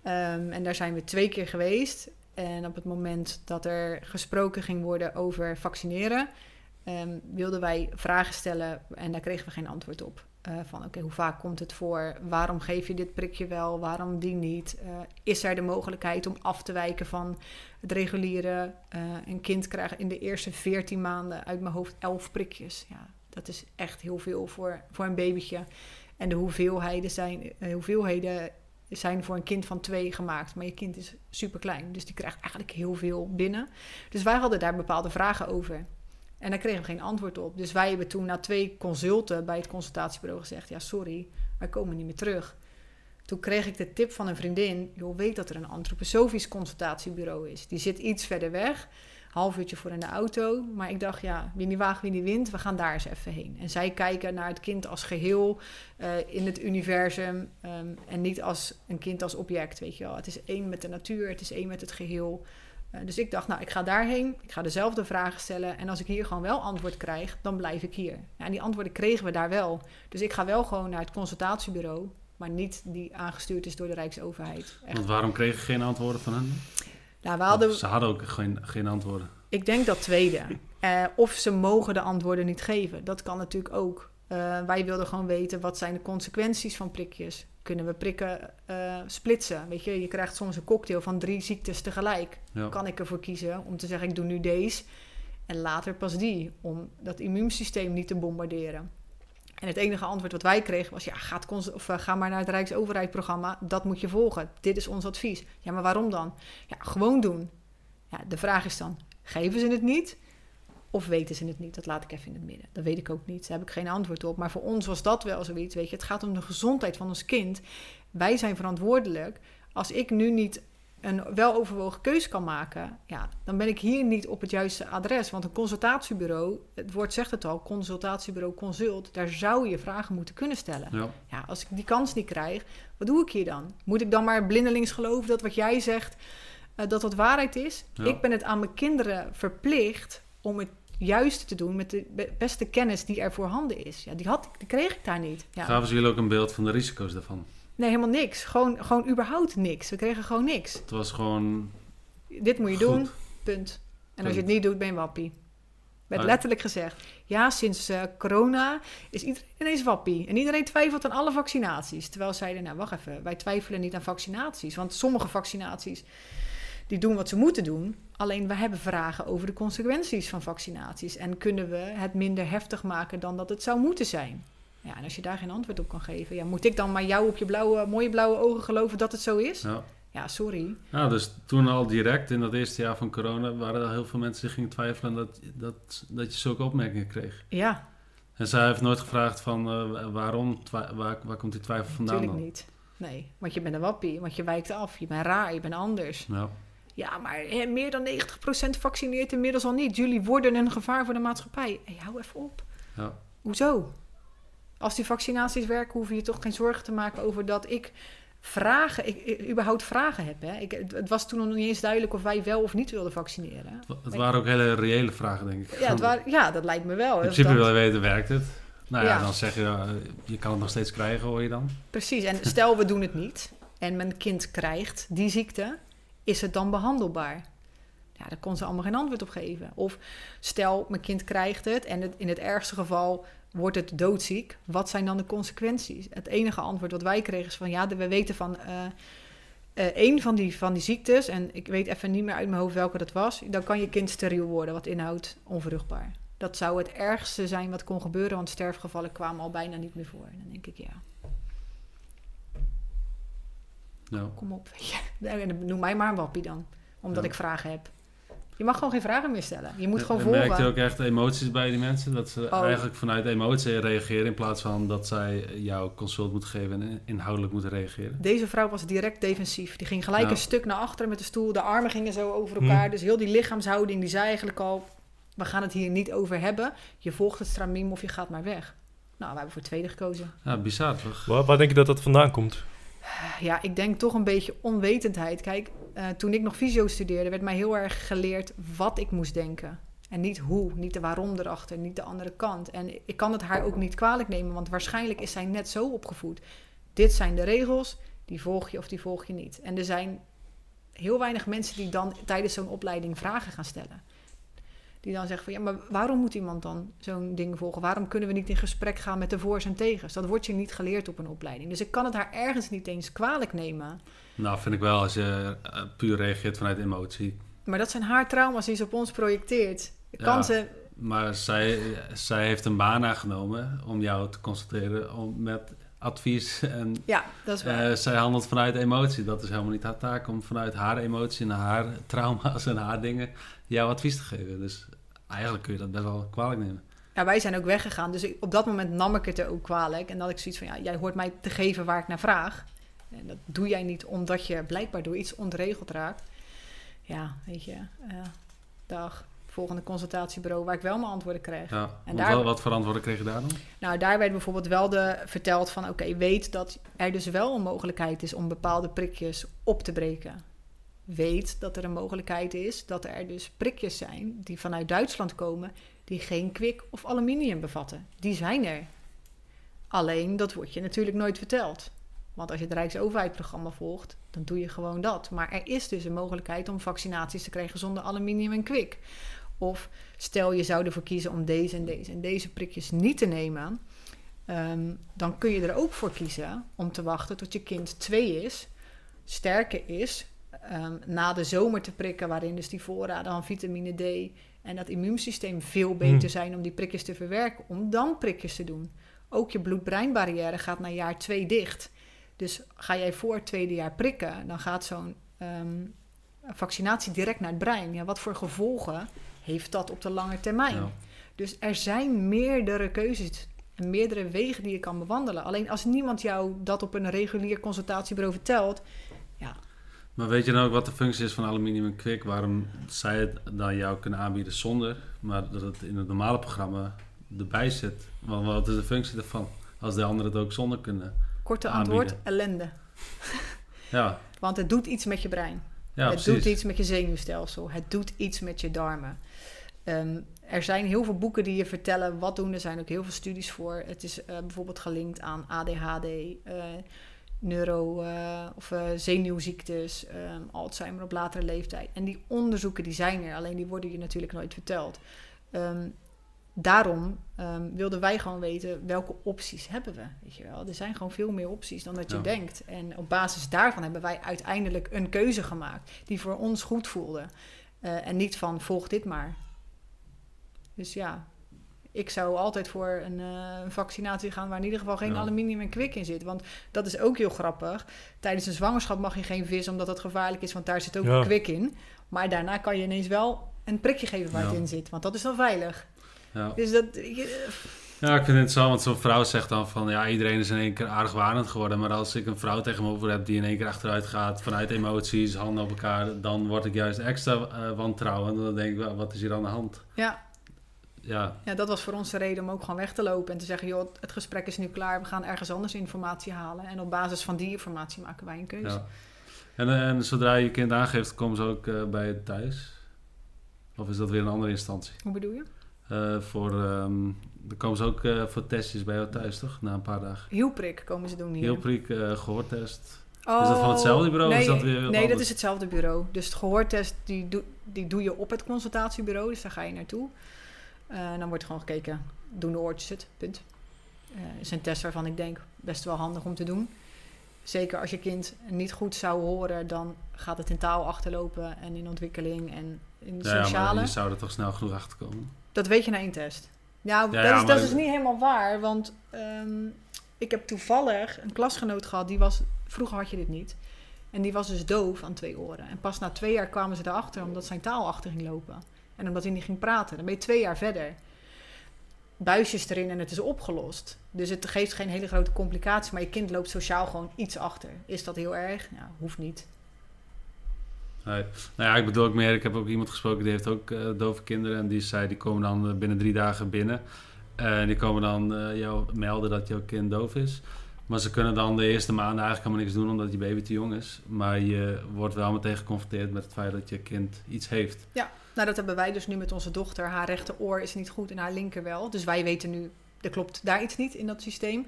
Ehm, en daar zijn we twee keer geweest. En op het moment dat er gesproken ging worden over vaccineren, wilden wij vragen stellen en daar kregen we geen antwoord op. Eh, van oké, hoe vaak komt het voor? Waarom geef je dit prikje wel? Waarom die niet? Eh, is er de mogelijkheid om af te wijken van het reguliere? Eh, een kind krijgt in de eerste 14 maanden uit mijn hoofd 11 prikjes. Ja, dat is echt heel veel voor, voor een babytje. En de hoeveelheden zijn, hoeveelheden zijn voor een kind van twee gemaakt. Maar je kind is super klein, dus die krijgt eigenlijk heel veel binnen. Dus wij hadden daar bepaalde vragen over. En daar kregen we geen antwoord op. Dus wij hebben toen na twee consulten bij het consultatiebureau gezegd: Ja, sorry, wij komen niet meer terug. Toen kreeg ik de tip van een vriendin: joh, weet dat er een antroposofisch consultatiebureau is. Die zit iets verder weg, half uurtje voor in de auto. Maar ik dacht: ja, wie niet waagt, wie niet wint, we gaan daar eens even heen. En zij kijken naar het kind als geheel eh, in het universum ehm, en niet als een kind als object. Weet je wel, het is één met de natuur, het is één met het geheel. Eh, dus ik dacht, nou, ik ga daarheen, ik ga dezelfde vragen stellen. En als ik hier gewoon wel antwoord krijg, dan blijf ik hier. Ja, en die antwoorden kregen we daar wel. Dus ik ga wel gewoon naar het consultatiebureau, maar niet die aangestuurd is door de Rijksoverheid. Echt. Want waarom kreeg je geen antwoorden van hen? Nou, we hadden, ze hadden ook geen, geen antwoorden. ik denk dat tweede. Eh, of ze mogen de antwoorden niet geven. Dat kan natuurlijk ook. Eh, wij wilden gewoon weten wat zijn de consequenties van prikjes. Kunnen we prikken eh, splitsen? Weet je, je krijgt soms een cocktail van drie ziektes tegelijk. Ja. Kan ik ervoor kiezen om te zeggen ik doe nu deze en later pas die, om dat immuunsysteem niet te bombarderen. En het enige antwoord wat wij kregen was: ja, ga, of, eh, ga maar naar het Rijksoverheidprogramma, dat moet je volgen. Dit is ons advies. Ja, maar waarom dan? Ja, gewoon doen. Ja, de vraag is dan: geven ze het niet? Of weten ze het niet? Dat laat ik even in het midden. Dat weet ik ook niet. Daar heb ik geen antwoord op. Maar voor ons was dat wel zoiets. Weet je, het gaat om de gezondheid van ons kind. Wij zijn verantwoordelijk. Als ik nu niet een weloverwogen keus kan maken, ja, dan ben ik hier niet op het juiste adres. Want een consultatiebureau, het woord zegt het al, consultatiebureau consult, daar zou je vragen moeten kunnen stellen. Ja. Ja, als ik die kans niet krijg, wat doe ik hier dan? Moet ik dan maar blindelings geloven dat wat jij zegt, eh, dat dat waarheid is? Ja. Ik ben het aan mijn kinderen verplicht om het juiste te doen met de be- beste kennis die er voorhanden is. Ja, die, had, ik- die kreeg ik daar niet. Ja. Gaven ze jullie ook een beeld van de risico's daarvan? Nee, helemaal niks. Gewoon, gewoon überhaupt niks. We kregen gewoon niks. Het was gewoon Dit moet je Goed. doen, punt. En als je het niet doet, ben je wappie. Werd Maar- letterlijk gezegd. Ja, sinds eh, corona is iedereen ineens wappie. En iedereen twijfelt aan alle vaccinaties. Terwijl ze zeiden, nou wacht even, wij twijfelen niet aan vaccinaties. Want sommige vaccinaties, die doen wat ze moeten doen. Alleen we hebben vragen over de consequenties van vaccinaties. En kunnen we het minder heftig maken dan dat het zou moeten zijn? Ja, en als je daar geen antwoord op kan geven, ja, moet ik dan maar jou op je blauwe, mooie blauwe ogen geloven dat het zo is? Ja. Ja, sorry. ja, dus toen al direct in dat eerste jaar van corona waren er heel veel mensen die gingen twijfelen dat, dat, dat je zulke opmerkingen kreeg. Ja, En zij heeft nooit gevraagd van eh, waarom, waar, waar komt die twijfel vandaan Natuurlijk dan? niet. Nee, want je bent een wappie, want je wijkt af, je bent raar, je bent anders. Ja. Ja, maar hè, meer dan 90% vaccineert inmiddels al niet. Jullie worden een gevaar voor de maatschappij. Hey, hou even op. Ja. Hoezo? Als die vaccinaties werken, hoef je je toch geen zorgen te maken over dat ik vragen, ik, ik überhaupt vragen heb. Hè? Ik, het, was toen nog niet eens duidelijk of wij wel of niet wilden vaccineren. Het wa- Het waren ook hele reële vragen, denk ik. Ja, het waren, ja dat lijkt me wel. In principe wil je weten, werkt het? Nou ja, Ja. dan zeg je, eh, je kan het nog steeds krijgen, hoor je dan? Precies, en stel we doen het niet en mijn kind krijgt die ziekte, is het dan behandelbaar? Ja, daar kon ze allemaal geen antwoord op geven. Of stel mijn kind krijgt het en in het ergste geval wordt het doodziek. Wat zijn dan de consequenties? Het enige antwoord wat wij kregen is van ja, we weten van eh eh, één van die, van die ziektes, en ik weet even niet meer uit mijn hoofd welke dat was, dan kan je kind steriel worden, wat inhoudt onvruchtbaar. Dat zou het ergste zijn wat kon gebeuren, want sterfgevallen kwamen al bijna niet meer voor. Dan denk ik ja. Ja. Kom op. Noem mij maar een wappie dan. Omdat Ja. ik vragen heb. Je mag gewoon geen vragen meer stellen. Je moet gewoon En Merk je volgen. ook echt emoties bij die mensen? Dat ze Oh. eigenlijk vanuit emotie reageren in plaats van dat zij jou consult moeten geven en inhoudelijk moeten reageren? Deze vrouw was direct defensief. Die ging gelijk Ja. een stuk naar achteren met de stoel. De armen gingen zo over elkaar. Hm. Dus heel die lichaamshouding, die zei eigenlijk al... We gaan het hier niet over hebben. Je volgt het stramiem of je gaat maar weg. Nou, we hebben voor het tweede gekozen. Ja, bizar toch? Waar, waar denk je dat dat vandaan komt? Ja, ik denk toch een beetje onwetendheid. Kijk, eh, toen ik nog fysio studeerde, werd mij heel erg geleerd wat ik moest denken. En niet hoe, niet de waarom erachter, niet de andere kant. En ik kan het haar ook niet kwalijk nemen, want waarschijnlijk is zij net zo opgevoed. Dit zijn de regels, die volg je of die volg je niet. En er zijn heel weinig mensen die dan tijdens zo'n opleiding vragen gaan stellen. Die dan zeggen van ja, maar waarom moet iemand dan zo'n ding volgen? Waarom kunnen we niet in gesprek gaan met de voor's en tegens? Dat wordt je niet geleerd op een opleiding. Dus ik kan het haar ergens niet eens kwalijk nemen. Nou, vind ik wel als je eh, puur reageert vanuit emotie. Maar dat zijn haar trauma's die ze op ons projecteert. Kan Ja. ze... Maar zij, zij heeft een baan aangenomen om jou te consulteren om, met advies. En Ja, dat is waar. eh, zij handelt vanuit emotie. Dat is helemaal niet haar taak om vanuit haar emotie en haar trauma's en haar dingen jou advies te geven. Dus eigenlijk kun je dat best wel kwalijk nemen. Ja, wij zijn ook weggegaan. Dus ik- op dat moment nam ik het er ook kwalijk. En dat ik zoiets van, ja, jij hoort mij te geven waar ik naar vraag. En dat doe jij niet omdat je blijkbaar door iets ontregeld raakt. Ja, weet je. eh, dag. Volgende consultatiebureau waar ik wel mijn antwoorden kreeg. Ja. En daar- wel- wat voor antwoorden kreeg je daar dan? Nou, daar werd bijvoorbeeld wel de, verteld van... oké, weet dat er dus wel een mogelijkheid is om bepaalde prikjes op te breken. Weet dat er een mogelijkheid is dat er dus prikjes zijn... die vanuit Duitsland komen... die geen kwik of aluminium bevatten. Die zijn er. Alleen, dat wordt je natuurlijk nooit verteld. Want als je het Rijksoverheidsprogramma volgt... dan doe je gewoon dat. Maar er is dus een mogelijkheid om vaccinaties te krijgen... zonder aluminium en kwik. Of stel je zou ervoor kiezen om deze en deze en deze prikjes niet te nemen. Ehm, dan kun je er ook voor kiezen om te wachten tot je kind twee is, sterker is, ehm, na de zomer te prikken, waarin dus die voorraden van vitamine D en dat immuunsysteem veel beter Hmm. zijn om die prikjes te verwerken, om dan prikjes te doen. Ook je bloed-breinbarrière gaat na jaar twee dicht. Dus ga jij voor het tweede jaar prikken, dan gaat zo'n ehm, vaccinatie direct naar het brein. Ja, wat voor gevolgen heeft dat op de lange termijn? Ja. Dus er zijn meerdere keuzes en meerdere wegen die je kan bewandelen. Alleen als niemand jou dat op een regulier consultatiebureau vertelt, Maar weet je nou ook wat de functie is van aluminium en kwik? Waarom zij het dan jou kunnen aanbieden zonder, maar dat het in het normale programma erbij zit? Want wat is de functie daarvan? Als de anderen het ook zonder kunnen. korte Aanbieden. antwoord, ellende. Ja, Want het doet iets met je brein. ja het precies. doet iets met je zenuwstelsel. Het doet iets met je darmen. Ehm, er zijn heel veel boeken die je vertellen wat doen. Er zijn ook heel veel studies voor. Het is eh, bijvoorbeeld gelinkt aan ADHD, neuro- eh, of eh, zenuwziektes, ehm, Alzheimer op latere leeftijd. En die onderzoeken die zijn er, alleen die worden je natuurlijk nooit verteld. Ehm, daarom ehm, wilden wij gewoon weten welke opties hebben we. Weet je wel? Er zijn gewoon veel meer opties dan dat je Ja. denkt. En op basis daarvan hebben wij uiteindelijk een keuze gemaakt die voor ons goed voelde. Eh, en niet van volg dit maar. Dus ja, ik zou altijd voor een, eh, een vaccinatie gaan waar in ieder geval geen Ja. aluminium en kwik in zit. Want dat is ook heel grappig. Tijdens een zwangerschap mag je geen vis omdat dat gevaarlijk is, want daar zit ook Ja. kwik in. Maar daarna kan je ineens wel een prikje geven waar het in zit, want dat is dan veilig. Ja. Dus dat, je- ja, ik vind het interessant, want zo'n vrouw zegt dan van... Ja, iedereen is in één keer argwanend geworden. Maar als ik een vrouw tegenover heb die in één keer achteruit gaat... vanuit emoties, handen op elkaar... dan word ik juist extra eh, wantrouwend. En dan denk ik, wat is hier aan de hand? ja, Ja, ja, dat was voor ons de reden om ook gewoon weg te lopen en te zeggen: joh, het gesprek is nu klaar, we gaan ergens anders informatie halen. En op basis van die informatie maken wij een keuze. ja. En, eh, en zodra je kind aangeeft, komen ze ook eh, bij je thuis? Of is dat weer een andere instantie? Hoe bedoel je? Eh, voor, ehm, dan komen ze ook voor testjes bij jou thuis, toch? Na een paar dagen. Hielprik komen ze doen hier. Heel prik, eh gehoortest. Oh, Is dat van hetzelfde bureau of Nee, is dat weer nee dat is hetzelfde bureau. Dus het gehoortest die, doe, die doe je op het consultatiebureau. Dus daar ga je naartoe. Eh, en dan wordt gewoon gekeken, doen de oortjes het? Punt. Eh is een test waarvan ik denk best wel handig om te doen. Zeker als je kind niet goed zou horen, dan gaat het in taal achterlopen en in ontwikkeling en in Ja, maar sociale. je zou er toch snel genoeg achter komen. Dat weet je na één test. Ja, Ja, dat, ja, is, dat is niet helemaal waar. Want ehm, ik heb toevallig een klasgenoot gehad, die was... Vroeger had je dit niet. En die was dus doof aan twee oren. En pas na twee jaar kwamen ze erachter omdat zijn taal achter ging lopen. En omdat hij niet ging praten. Dan ben je twee jaar verder. Buisjes erin en het is opgelost. Dus het geeft geen hele grote complicaties. Maar je kind loopt sociaal gewoon iets achter. Is dat heel erg? Ja, hoeft niet. Nee. Nou ja, ik bedoel ook meer, ik heb ook iemand gesproken die heeft ook eh, dove kinderen. En die zei, die komen dan eh, binnen drie dagen binnen. Eh, En die komen dan jou melden dat jouw kind doof is. Maar ze kunnen dan de eerste maanden eigenlijk helemaal niks doen omdat je baby te jong is. Maar je wordt wel meteen geconfronteerd met het feit dat je kind iets heeft. Nou, dat hebben wij dus nu met onze dochter. Haar rechteroor is niet goed en haar linker wel. Dus wij weten nu, er klopt daar iets niet in dat systeem.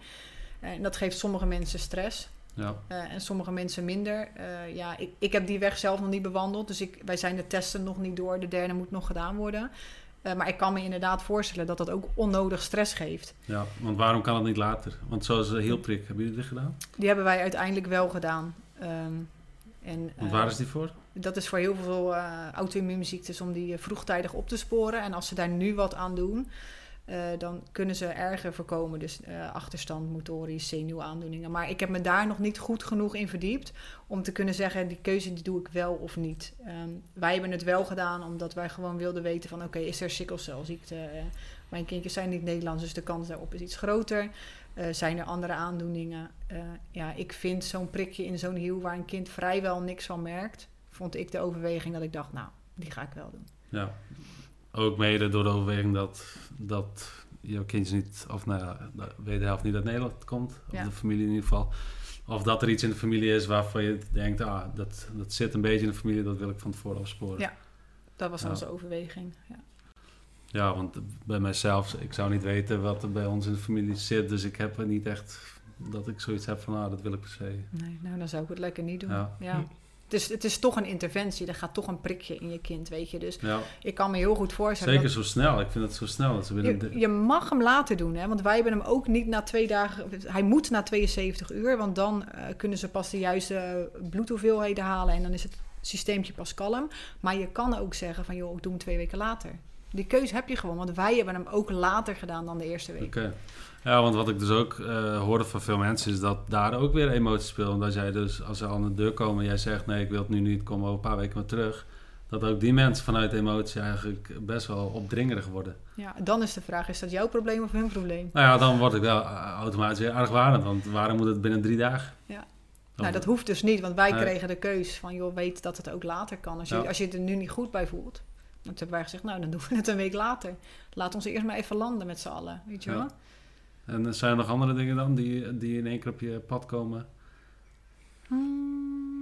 Eh, En dat geeft sommige mensen stress Ja, eh, en sommige mensen minder. Eh, ja, ik, ik heb die weg zelf nog niet bewandeld. Dus ik, wij zijn de testen nog niet door. De derde moet nog gedaan worden. Maar ik kan me inderdaad voorstellen dat dat ook onnodig stress geeft. ja, want waarom kan het niet later? Want zoals uh, heel prik, hebben jullie dit gedaan? Die hebben wij uiteindelijk wel gedaan. Ehm, en, Want waar is die voor? Dat is voor heel veel eh auto-immuunziektes om die eh, vroegtijdig op te sporen. En als ze daar nu wat aan doen, eh, dan kunnen ze erger voorkomen. Dus eh, achterstand, motorisch, zenuwaandoeningen. Maar ik heb me daar nog niet goed genoeg in verdiept om te kunnen zeggen, die keuze die doe ik wel of niet. Ehm, wij hebben het wel gedaan omdat wij gewoon wilden weten van, oké, is er sikkelcelziekte? Eh, mijn kindjes zijn niet Nederlands, dus de kans daarop is iets groter. Zijn er andere aandoeningen? Ja, ik vind zo'n prikje in zo'n hiel waar een kind vrijwel niks van merkt, vond ik de overweging dat ik dacht, nou, die ga ik wel doen. Ja, ook mede door de overweging dat, dat jouw kindje niet, of nou ja, de wederhelft niet uit Nederland komt. Of Ja. de familie in ieder geval. Of dat er iets in de familie is waarvan je denkt, ah, dat, dat zit een beetje in de familie, dat wil ik van tevoren afsporen. Ja. Dat was Ja. onze overweging. Ja. Ja, want bij mijzelf, ik zou niet weten wat er bij ons in de familie zit. Dus ik heb er niet echt dat ik zoiets heb van, ah, dat wil ik per se. Nee, nou, dan zou ik het lekker niet doen. Ja. Ja. Het is, het is toch een interventie. Er gaat toch een prikje in je kind, weet je. Dus Ja, ik kan me heel goed voorstellen... zeker dat- zo snel. Ik vind het zo snel. Dat ze binnen je, je mag hem later doen, hè? want wij hebben hem ook niet na twee dagen. Hij moet na 72 uur, want dan eh, kunnen ze pas de juiste bloedhoeveelheden halen en dan is het systeempje pas kalm. Maar je kan ook zeggen van joh, ik doe hem twee weken later. Die keuze heb je gewoon, want wij hebben hem ook later gedaan dan de eerste week. Oké. Ja, want wat ik dus ook eh, hoorde van veel mensen is dat daar ook weer emoties spelen. Omdat jij dus, als ze aan de deur komen en jij zegt nee, ik wil het nu niet, kom over een paar weken maar terug. Dat ook die mensen vanuit emotie eigenlijk best wel opdringerig worden. Ja, dan is de vraag, is dat jouw probleem of hun probleem? Nou ja, dan word ik wel eh, automatisch weer argwanend. Want waarom moet het binnen drie dagen? Ja. Dan- Nou, dat hoeft dus niet, want wij Nee. kregen de keus van joh, weet dat het ook later kan. Als je, als je het er nu niet goed bij voelt. Dan hebben wij gezegd, nou dan doen we het een week later. Laat ons eerst maar even landen met z'n allen, weet je Ja. wel? En zijn er nog andere dingen dan die, die in één keer op je pad komen? Hmm.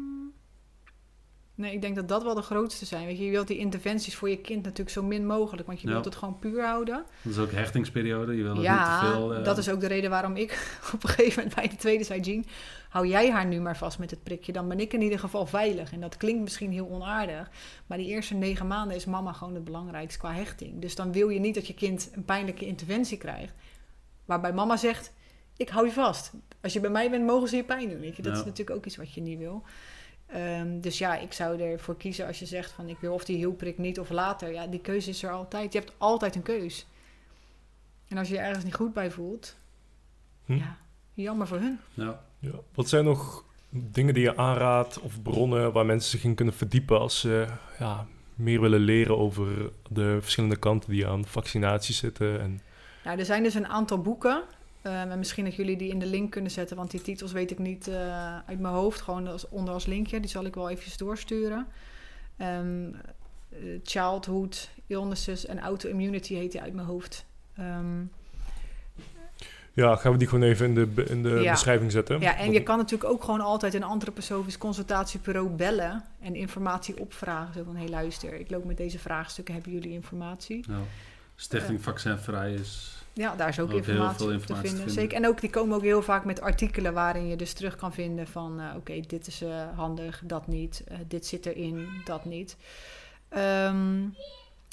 Nee, ik denk dat dat wel de grootste zijn. Weet je, je wilt die interventies voor je kind natuurlijk zo min mogelijk, want je Ja. wilt het gewoon puur houden. Dat is ook hechtingsperiode. Je wil het ja, niet te veel... eh, dat is ook de reden waarom ik op een gegeven moment bij de tweede zei, Jean, hou jij haar nu maar vast met het prikje, dan ben ik in ieder geval veilig. En dat klinkt misschien heel onaardig, maar die eerste negen maanden is mama gewoon het belangrijkste qua hechting. Dus dan wil je niet dat je kind een pijnlijke interventie krijgt, waarbij mama zegt, ik hou je vast. Als je bij mij bent, mogen ze je pijn doen. Weet je? Dat Ja. is natuurlijk ook iets wat je niet wil. Ehm, dus ja, ik zou ervoor kiezen als je zegt van ik wil of die hielprik niet of later. Ja, die keuze is er altijd. Je hebt altijd een keus. En als je je ergens niet goed bij voelt, Hm. ja, jammer voor hun. Ja. Ja. Wat zijn nog dingen die je aanraadt of bronnen waar mensen zich in kunnen verdiepen als ze ja, meer willen leren over de verschillende kanten die aan vaccinaties zitten? En, Nou, er zijn dus een aantal boeken. Ehm, en misschien dat jullie die in de link kunnen zetten, want die titels weet ik niet eh, uit mijn hoofd. Gewoon als, onder als linkje. Die zal ik wel eventjes doorsturen. Ehm, eh, Childhood Illnesses en Auto-Immunity heet die uit mijn hoofd. Ehm, ja, gaan we die gewoon even in de, in de Ja. beschrijving zetten? Ja, en je kan natuurlijk ook gewoon altijd een antroposofisch consultatiebureau bellen en informatie opvragen. Zo van, hé hey, luister, ik loop met deze vraagstukken, hebben jullie informatie? Ja. Stichting Vaccinvrij is... Ja, daar is ook, informatie, informatie te vinden. vinden. Zeker. En ook, die komen ook heel vaak met artikelen waarin je dus terug kan vinden van... eh, oké, dit is eh, handig, dat niet. eh, dit zit erin, dat niet. Ehm,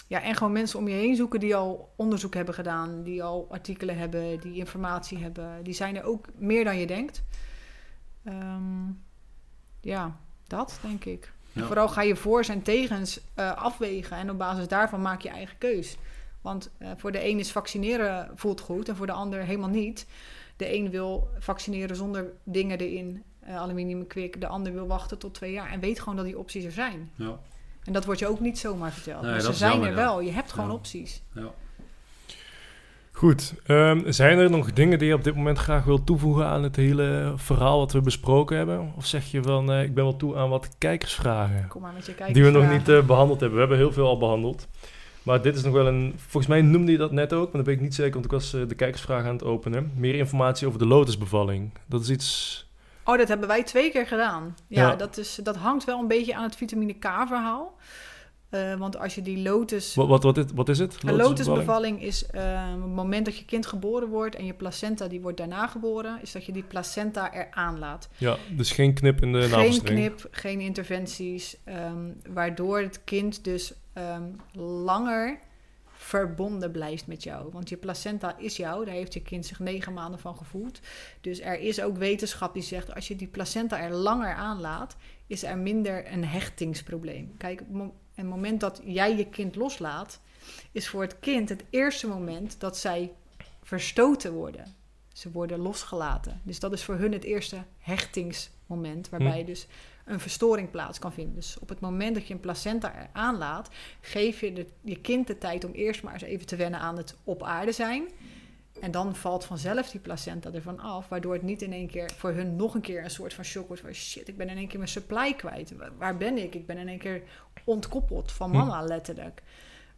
ja, en gewoon mensen om je heen zoeken die al onderzoek hebben gedaan... die al artikelen hebben, die informatie hebben. Die zijn er ook meer dan je denkt. Ehm, ja, dat denk ik. Ja. Vooral ga je voor's en tegens afwegen en op basis daarvan maak je eigen keus. Want eh, voor de een is vaccineren voelt goed en voor de ander helemaal niet. De een wil vaccineren zonder dingen erin, eh aluminium kwik. De ander wil wachten tot twee jaar en weet gewoon dat die opties er zijn. Ja. En dat wordt je ook niet zomaar verteld. Nee, maar dat ze zijn jammer, er ja. wel. Je hebt gewoon Ja. opties. Ja. Goed, ehm, zijn er nog dingen die je op dit moment graag wilt toevoegen aan het hele verhaal wat we besproken hebben? Of zeg je van, eh, ik ben wel toe aan wat kijkersvragen? Kom maar met je kijkers. die we nog niet eh, behandeld hebben. We hebben heel veel al behandeld. Maar dit is nog wel een... Volgens mij noemde je dat net ook, maar dat ben ik niet zeker, want ik was eh, de kijkersvraag aan het openen. Meer informatie over de lotusbevalling. Dat is iets... Oh, dat hebben wij twee keer gedaan. Ja, Ja. Dat, is, dat hangt wel een beetje aan het vitamine K-verhaal. Eh, want als je die lotus... Wat, wat, wat, is, wat is het? Een lotusbevalling is eh, het moment dat je kind geboren wordt en je placenta die wordt daarna geboren, is dat je die placenta eraan laat. Ja, dus geen knip in de geen navelstreng. knip, geen interventies, ehm, waardoor het kind dus ehm, langer verbonden blijft met jou. Want je placenta is jou, daar heeft je kind zich negen maanden van gevoeld. Dus er is ook wetenschap die zegt, als je die placenta er langer aanlaat, is er minder een hechtingsprobleem. Kijk, op het moment dat jij je kind loslaat, is voor het kind het eerste moment dat zij verstoten worden. Ze worden losgelaten. Dus dat is voor hun het eerste hechtingsmoment, waarbij Hm. dus een verstoring plaats kan vinden. Dus op het moment dat je een placenta aanlaat, geef je de, je kind de tijd om eerst maar eens even te wennen aan het op aarde zijn. En dan valt vanzelf die placenta ervan af, waardoor het niet in één keer voor hun nog een keer een soort van shock wordt van shit, ik ben in één keer mijn supply kwijt. Wa- Waar ben ik? Ik ben in één keer ontkoppeld van Hm. mama, letterlijk.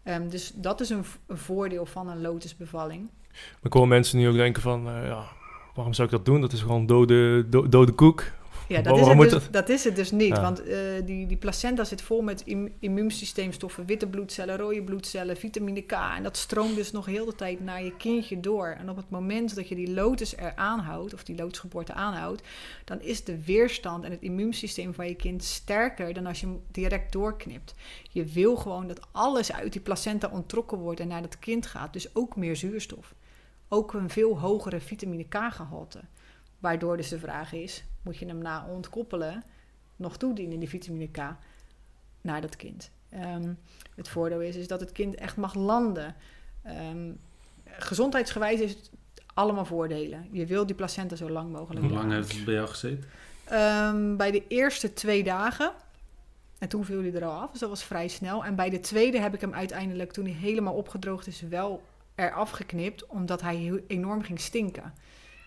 Ehm, dus dat is een, voordeel van een lotusbevalling. Maar komen mensen nu ook denken van, eh, ja, waarom zou ik dat doen? Dat is gewoon dode, do- dode koek. Ja, dat, is het, dus, dat? dat is het dus niet. Ja. Want eh, die, die placenta zit vol met im- immuunsysteemstoffen, witte bloedcellen, rode bloedcellen, vitamine K. En dat stroomt dus nog heel de tijd naar je kindje door. En op het moment dat je die lotus er aanhoudt, of die lotusgeboorte aanhoudt, dan is de weerstand en het immuunsysteem van je kind sterker dan als je hem direct doorknipt. Je wil gewoon dat alles uit die placenta ontrokken wordt en naar dat kind gaat. Dus ook meer zuurstof. Ook een veel hogere vitamine K-gehalte. Waardoor dus de vraag is, moet je hem na ontkoppelen nog toedienen, die vitamine K, naar dat kind? Ehm, het voordeel is, is dat het kind echt mag landen. Ehm, gezondheidsgewijs is het allemaal voordelen. Je wil die placenta zo lang mogelijk Hoe lang heeft het bij jou gezeten? Ehm, bij de eerste twee dagen. En toen viel hij er al af, dus dat was vrij snel. En bij de tweede heb ik hem uiteindelijk, toen hij helemaal opgedroogd is, wel eraf geknipt. Omdat hij enorm ging stinken.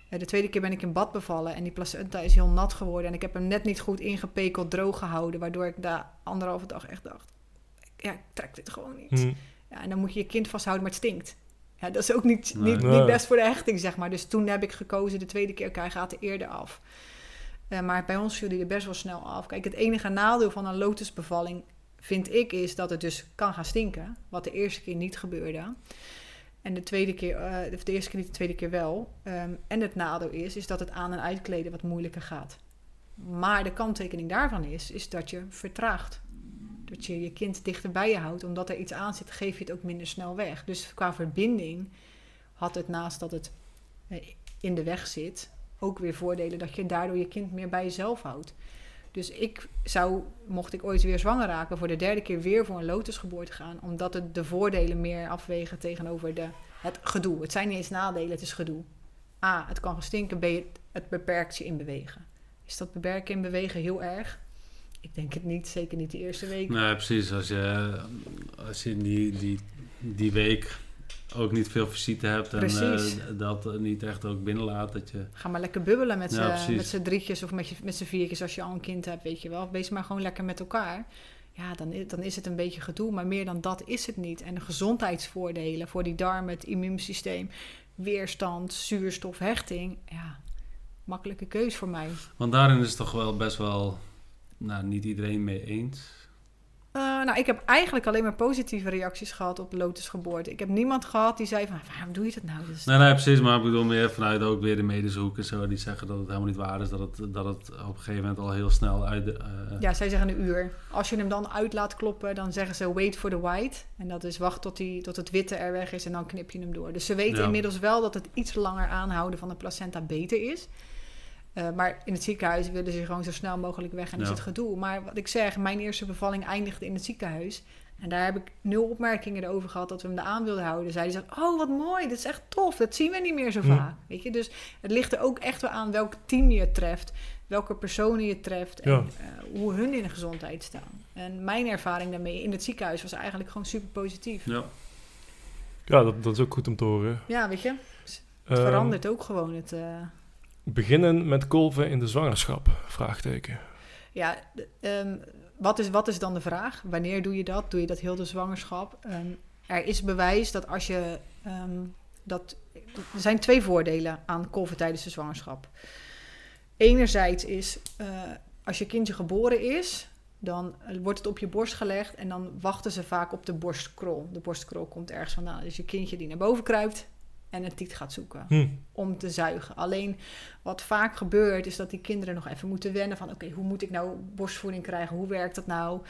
Eh, de tweede keer ben ik in bad bevallen en die placenta is heel nat geworden. En ik heb hem net niet goed ingepekeld, droog gehouden. Waardoor ik daar anderhalve dag echt dacht, ja, ik trek dit gewoon niet. Hm. Ja, en dan moet je je kind vasthouden, maar het stinkt. Ja, dat is ook niet, Nee. niet, Nee. niet best voor de hechting, zeg maar. Dus toen heb ik gekozen, de tweede keer, oké, hij gaat er eerder af. Eh, maar bij ons viel hij er best wel snel af. Kijk, het enige nadeel van een lotusbevalling, vind ik, is dat het dus kan gaan stinken. Wat de eerste keer niet gebeurde. En de tweede keer, eh, de eerste keer niet, de tweede keer wel. Ehm, en het nadeel is, is dat het aan- en uitkleden wat moeilijker gaat. Maar de kanttekening daarvan is, is dat je vertraagt. Dat je je kind dichter bij je houdt. Omdat er iets aan zit, geef je het ook minder snel weg. Dus qua verbinding had het naast dat het eh, in de weg zit, ook weer voordelen dat je daardoor je kind meer bij jezelf houdt. Dus ik zou, mocht ik ooit weer zwanger raken, voor de derde keer weer voor een lotusgeboorte gaan. Omdat het de voordelen meer afwegen tegenover de, het gedoe. Het zijn niet eens nadelen, het is gedoe. A, het kan gestinken. B, het, beperkt je in bewegen. Is dat beperken in bewegen heel erg? Ik denk het niet, zeker niet de eerste week. Nee, precies. Als je, als je die, die, die week ook niet veel visite hebt en eh, dat eh, niet echt ook binnenlaat, dat je... Ga maar lekker bubbelen met Ja, met z'n drietjes of met, je, met z'n viertjes als je al een kind hebt, weet je wel. Wees maar gewoon lekker met elkaar. Ja, dan, dan is het een beetje gedoe, maar meer dan dat is het niet. En de gezondheidsvoordelen voor die darmen, het immuunsysteem, weerstand, zuurstof, hechting. Ja, makkelijke keus voor mij. Want daarin is het toch wel best wel, nou, niet iedereen mee eens. Eh, nou, ik heb eigenlijk alleen maar positieve reacties gehad op lotusgeboorte. Ik heb niemand gehad die zei van, waarom doe je dat nou? Is- Nee, nee, precies. Maar ik bedoel meer vanuit ook weer de medische hoek en zo. Die zeggen dat het helemaal niet waar is. Dat het, dat het op een gegeven moment al heel snel uit de... eh, Ja, zij zeggen een uur. Als je hem dan uit laat kloppen, dan zeggen ze wait for the white. En dat is wacht tot, die, tot het witte er weg is en dan knip je hem door. Dus ze weten Ja. inmiddels wel dat het iets langer aanhouden van de placenta beter is. Eh, maar in het ziekenhuis willen ze gewoon zo snel mogelijk weg en is het gedoe. Maar wat ik zeg, mijn eerste bevalling eindigde in het ziekenhuis. En daar heb ik nul opmerkingen over gehad dat we hem aan wilden houden. Zeiden ze, oh wat mooi, dat is echt tof. Dat zien we niet meer zo Hm. vaak. Weet je? Dus het ligt er ook echt wel aan welk team je treft. Welke personen je treft. En Ja. eh, hoe hun in de gezondheid staan. En mijn ervaring daarmee in het ziekenhuis was eigenlijk gewoon super positief. ja. Ja, dat, dat is ook goed om te horen. Ja, weet je, het Ehm, verandert ook gewoon het... eh, Beginnen met kolven in de zwangerschap? Ja, ehm, wat, is, wat is dan de vraag? Wanneer doe je dat? Doe je dat heel de zwangerschap? Ehm, er is bewijs dat als je. ehm, dat, er zijn twee voordelen aan kolven tijdens de zwangerschap. Enerzijds is eh, als je kindje geboren is, dan wordt het op je borst gelegd en dan wachten ze vaak op de borstkrol. De borstkrol komt ergens vandaan. Dus je kindje die naar boven kruipt en een tiet gaat zoeken Hm. om te zuigen. Alleen wat vaak gebeurt is dat die kinderen nog even moeten wennen van oké, hoe moet ik nou borstvoeding krijgen? Hoe werkt dat nou?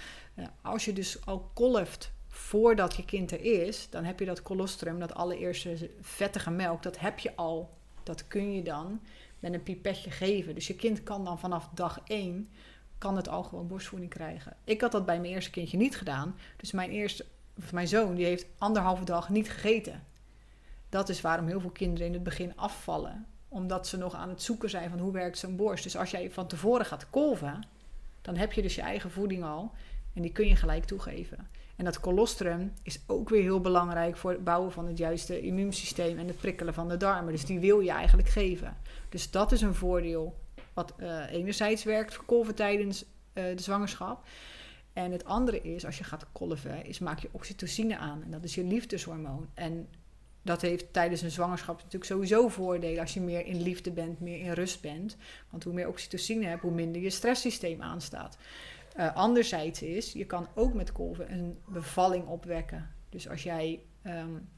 Als je dus al kolft voordat je kind er is, dan heb je dat colostrum, dat allereerste vettige melk, dat heb je al. Dat kun je dan met een pipetje geven. Dus je kind kan dan vanaf dag één kan het al gewoon borstvoeding krijgen. Ik had dat bij mijn eerste kindje niet gedaan. Dus mijn eerste, of mijn zoon, die heeft anderhalve dag niet gegeten. Dat is waarom heel veel kinderen in het begin afvallen. Omdat ze nog aan het zoeken zijn van hoe werkt zo'n borst. Dus als jij van tevoren gaat kolven, dan heb je dus je eigen voeding al. En die kun je gelijk toegeven. En dat colostrum is ook weer heel belangrijk voor het bouwen van het juiste immuunsysteem en het prikkelen van de darmen. Dus die wil je eigenlijk geven. Dus dat is een voordeel wat eh, enerzijds werkt voor kolven tijdens eh, de zwangerschap. En het andere is, als je gaat kolven, is maak je oxytocine aan. En dat is je liefdeshormoon. En dat heeft tijdens een zwangerschap natuurlijk sowieso voordelen als je meer in liefde bent, meer in rust bent. Want hoe meer oxytocine hebt, hoe minder je stresssysteem aanstaat. Uh, anderzijds is, je kan ook met kolven een bevalling opwekken. Dus als jij um,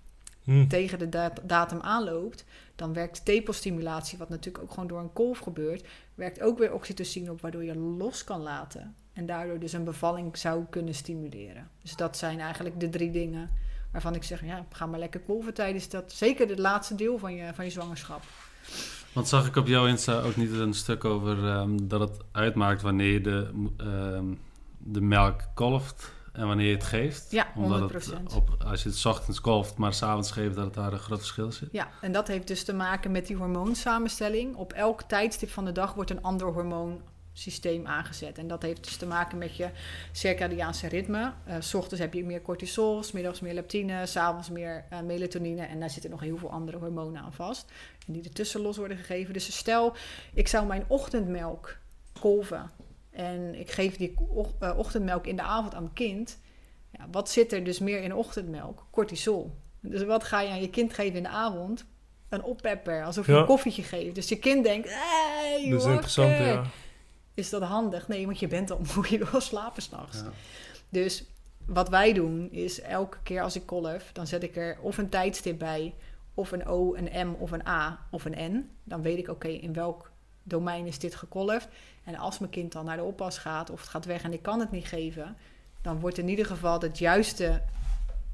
hmm. tegen de datum aanloopt, dan werkt tepelstimulatie, wat natuurlijk ook gewoon door een kolf gebeurt, werkt ook weer oxytocine op, waardoor je los kan laten. En daardoor dus een bevalling zou kunnen stimuleren. Dus dat zijn eigenlijk de drie dingen waarvan ik zeg, ja, ga maar lekker kolven tijdens dat, zeker het laatste deel van je, van je zwangerschap. Want zag ik op jouw Insta ook niet een stuk over um, dat het uitmaakt wanneer je de, um, de melk kolft en wanneer je het geeft? Ja, 100%. Omdat het op, als je het ochtends kolft, maar s'avonds geeft, dat het daar een groot verschil zit? Ja, en dat heeft dus te maken met die hormoonsamenstelling. Op elk tijdstip van de dag wordt een ander hormoon systeem aangezet. En dat heeft dus te maken met je circadiaanse ritme. Uh, s ochtends heb je meer cortisol, s middags meer leptine, s'avonds meer uh, melatonine. En daar zitten nog heel veel andere hormonen aan vast. En die ertussen los worden gegeven. Dus stel, ik zou mijn ochtendmelk kolven. En ik geef die uh, ochtendmelk in de avond aan mijn kind. Ja, wat zit er dus meer in ochtendmelk? Cortisol. Dus wat ga je aan je kind geven in de avond? Een oppepper, alsof je een koffietje geeft. Dus je kind denkt, hey, Dat is interessant, ja is dat handig? Nee, want je bent al moe, je wil slapen s'nachts. Ja. Dus wat wij doen is elke keer als ik kolf, dan zet ik er of een tijdstip bij, of een O, een M of een A of een N. Dan weet ik, oké, in welk domein is dit gekolfd. En als mijn kind dan naar de oppas gaat of het gaat weg en ik kan het niet geven, dan wordt in ieder geval het juiste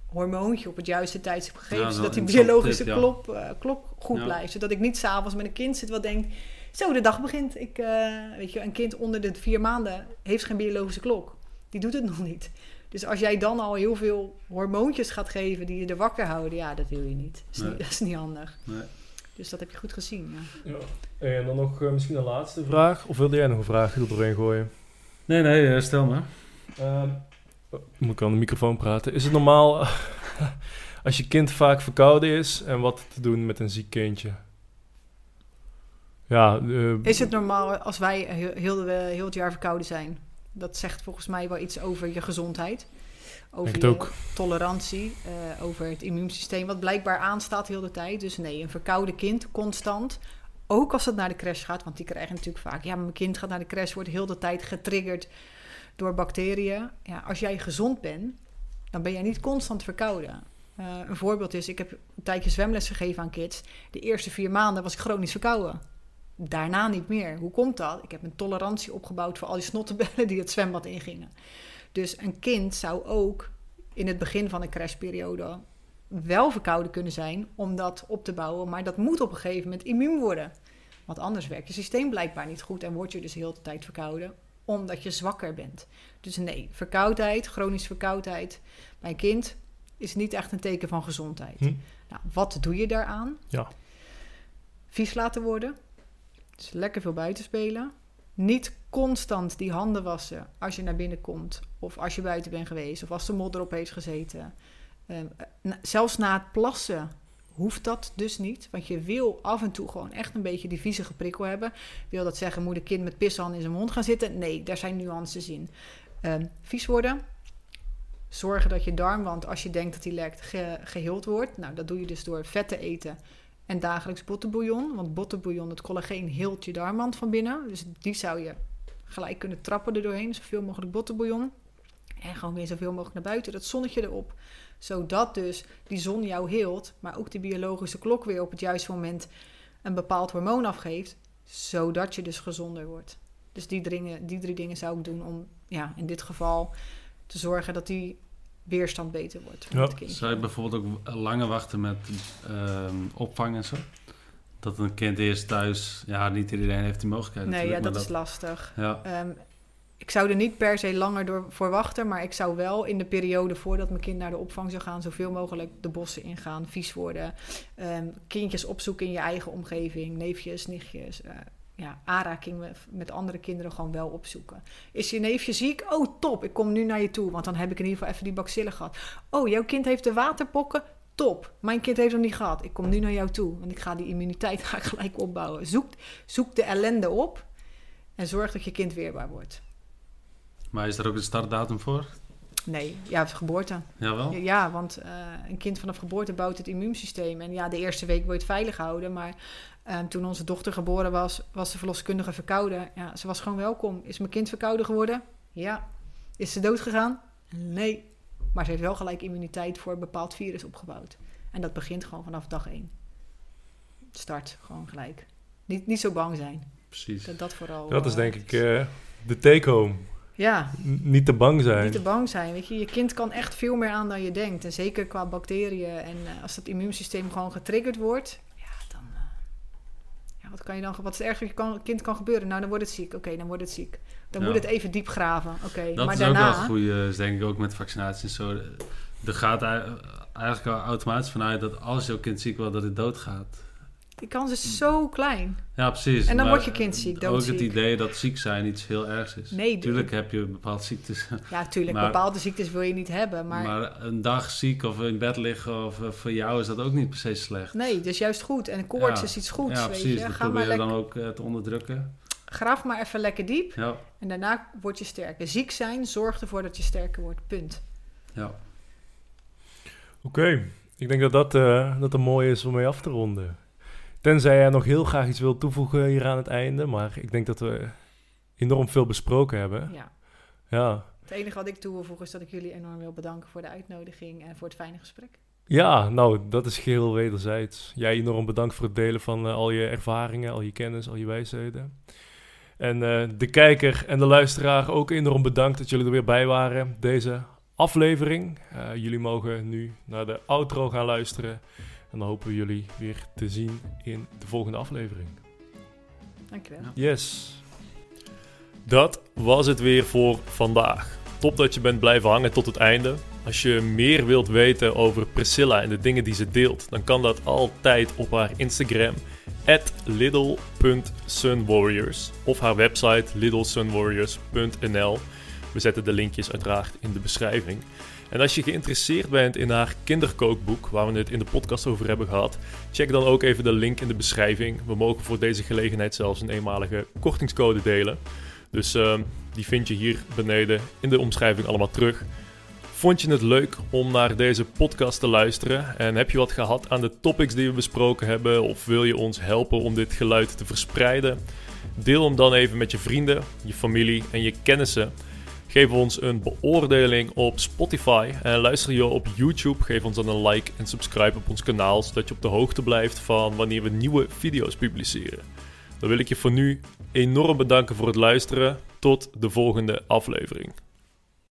hormoontje op het juiste tijdstip gegeven, zodat die biologische klok, uh, klok goed blijft. Zodat ik niet s'avonds met een kind zit wat denkt, zo, de dag begint. Ik, uh, weet je, een kind onder de vier maanden heeft geen biologische klok. Die doet het nog niet. Dus als jij dan al heel veel hormoontjes gaat geven die je er wakker houden, ja, dat wil je niet. Dat is, niet, dat is niet, handig. Nee. Dus dat heb je goed gezien. Ja. ja. En dan nog uh, misschien een laatste vraag. Of wilde jij nog een vraag er doorheen gooien? Nee, nee, uh, stel maar. Uh, moet ik aan de microfoon praten? Is het normaal als je kind vaak verkouden is en wat te doen met een ziek kindje? Ja, uh, is het normaal als wij heel, heel, heel, het jaar verkouden zijn? Dat zegt volgens mij wel iets over je gezondheid. Over je ook. tolerantie, uh, over het immuunsysteem, wat blijkbaar aanstaat heel de tijd. Dus nee, een verkouden kind, constant. Ook als het naar de crash gaat, want die krijgen natuurlijk vaak... ja, mijn kind gaat naar de crash, wordt heel de tijd getriggerd door bacteriën. Ja, als jij gezond bent, dan ben jij niet constant verkouden. Uh, een voorbeeld is, ik heb een tijdje zwemles gegeven aan kids. De eerste vier maanden was ik chronisch verkouden daarna niet meer. Hoe komt dat? Ik heb een tolerantie opgebouwd voor al die snottenbellen die het zwembad ingingen. Dus een kind zou ook in het begin van een crashperiode wel verkouden kunnen zijn om dat op te bouwen. Maar dat moet op een gegeven moment immuun worden. Want anders werkt je systeem blijkbaar niet goed en word je dus heel de tijd verkouden omdat je zwakker bent. Dus nee, verkoudheid, chronische verkoudheid bij een kind is niet echt een teken van gezondheid. Hm. Nou, wat doe je daaraan? Ja. Vies laten worden, dus lekker veel buiten spelen. Niet constant die handen wassen als je naar binnen komt. Of als je buiten bent geweest. Of als de modder op heeft gezeten. Um, zelfs na het plassen hoeft dat dus niet. Want je wil af en toe gewoon echt een beetje die viezige prikkel hebben. Wil dat zeggen, moet een kind met pishanden in zijn mond gaan zitten? Nee, daar zijn nuances in. Um, vies worden. Zorgen dat je darmwand, als je denkt dat die lekt, geheeld wordt. Nou, dat doe je dus door vet te eten en dagelijks bottenbouillon. Want bottenbouillon, het collageen, hield je darmwand van binnen. Dus die zou je gelijk kunnen trappen er doorheen. Zoveel mogelijk bottenbouillon. En gewoon weer zoveel mogelijk naar buiten. Dat zonnetje erop. Zodat dus die zon jou heelt. Maar ook de biologische klok weer op het juiste moment een bepaald hormoon afgeeft. Zodat je dus gezonder wordt. Dus die, die drie dingen zou ik doen om ja, in dit geval te zorgen dat die weerstand beter wordt ja. het kind. Zou je bijvoorbeeld ook langer wachten met uh, opvang en zo? Dat een kind eerst thuis, ja, niet iedereen heeft die mogelijkheid. Nee, ja, dat, is lastig. Ja. Um, ik zou er niet per se langer door, voor wachten, maar ik zou wel in de periode voordat mijn kind naar de opvang zou gaan, zoveel mogelijk de bossen ingaan, vies worden. Um, kindjes opzoeken in je eigen omgeving, neefjes, nichtjes. Uh, ja, aanraking met, andere kinderen gewoon wel opzoeken. Is je neefje ziek? Oh, top, ik kom nu naar je toe. Want dan heb ik in ieder geval even die bacillen gehad. Oh, jouw kind heeft de waterpokken? Top, mijn kind heeft hem niet gehad. Ik kom nu naar jou toe. Want ik ga die immuniteit ga gelijk opbouwen. Zoek, zoek de ellende op en zorg dat je kind weerbaar wordt. Maar is er ook een startdatum voor? Nee, ja, geboorte. Jawel? Ja, want eh, een kind vanaf geboorte bouwt het immuunsysteem. En ja, de eerste week wil je het veilig houden. Maar eh, toen onze dochter geboren was, was de verloskundige verkouden. Ja, ze was gewoon welkom. Is mijn kind verkouden geworden? Ja. Is ze dood gegaan? Nee. Maar ze heeft wel gelijk immuniteit voor een bepaald virus opgebouwd. En dat begint gewoon vanaf dag één. Start gewoon gelijk. Niet, niet zo bang zijn. Precies. Dat, dat vooral. Dat is eh, denk ik eh, de take-home. Ja, N- niet te bang zijn. niet te bang zijn. Weet je, je kind kan echt veel meer aan dan je denkt. En zeker qua bacteriën. En eh, als dat immuunsysteem gewoon getriggerd wordt, ja, dan. eh, ja, wat kan je dan? Wat is het ergste kan, kind kan gebeuren? Nou, dan wordt het ziek. Oké, dan wordt het ziek. Dan Ja. moet het even diep graven. Oké, Dat maar is ook wel daarna. het goede, denk ik ook met vaccinaties en zo. Er gaat ei- eigenlijk automatisch vanuit dat als jouw kind ziek wordt, dat het doodgaat. Die kans is zo klein. Ja, precies. En dan maar wordt je kind ziek, Ook doodziek. het idee dat ziek zijn iets heel ergs is. Nee, Tuurlijk heb je bepaalde ziektes. Ja, tuurlijk. Maar- bepaalde ziektes wil je niet hebben. Maar, Maar, een dag ziek of in bed liggen, of, eh, voor jou is dat ook niet per se slecht. nee, dus juist goed. En koorts Ja. is iets goeds. ja, weet precies. je. Dat Ga maar probeer je dan ook eh, te onderdrukken. graaf maar even lekker diep. Ja, En daarna word je sterker. Ziek zijn zorgt ervoor dat je sterker wordt. Punt. ja. Oké, ik denk dat dat, eh, dat een mooie is om mee af te ronden. Tenzij jij nog heel graag iets wilt toevoegen hier aan het einde. Maar ik denk dat we enorm veel besproken hebben. Ja. Ja, Het enige wat ik toe wil voegen is dat ik jullie enorm wil bedanken voor de uitnodiging en voor het fijne gesprek. ja nou, dat is geheel wederzijds. Jij enorm bedankt voor het delen van eh, al je ervaringen, al je kennis, al je wijsheden. En eh, de kijker en de luisteraar ook enorm bedankt dat jullie er weer bij waren. Deze aflevering. Eh, jullie mogen nu naar de outro gaan luisteren. En dan hopen we jullie weer te zien in de volgende aflevering. Dankjewel. Yes. Dat was het weer voor vandaag. Top dat je bent blijven hangen tot het einde. Als je meer wilt weten over Priscilla en de dingen die ze deelt, dan kan dat altijd op haar Instagram little.sunwarriors of haar website littlesunwarriors.nl. We zetten de linkjes uiteraard in de beschrijving. En als je geïnteresseerd bent in haar kinderkookboek, waar we het in de podcast over hebben gehad, check dan ook even de link in de beschrijving. We mogen voor deze gelegenheid zelfs een eenmalige kortingscode delen. Dus ehm, die vind je hier beneden in de omschrijving allemaal terug. Vond je het leuk om naar deze podcast te luisteren? En heb je wat gehad aan de topics die we besproken hebben? Of wil je ons helpen om dit geluid te verspreiden? Deel hem dan even met je vrienden, je familie en je kennissen. Geef ons een beoordeling op Spotify. En luister je op YouTube, geef ons dan een like en subscribe op ons kanaal, zodat je op de hoogte blijft van wanneer we nieuwe video's publiceren. Dan wil ik je voor nu enorm bedanken voor het luisteren. Tot de volgende aflevering.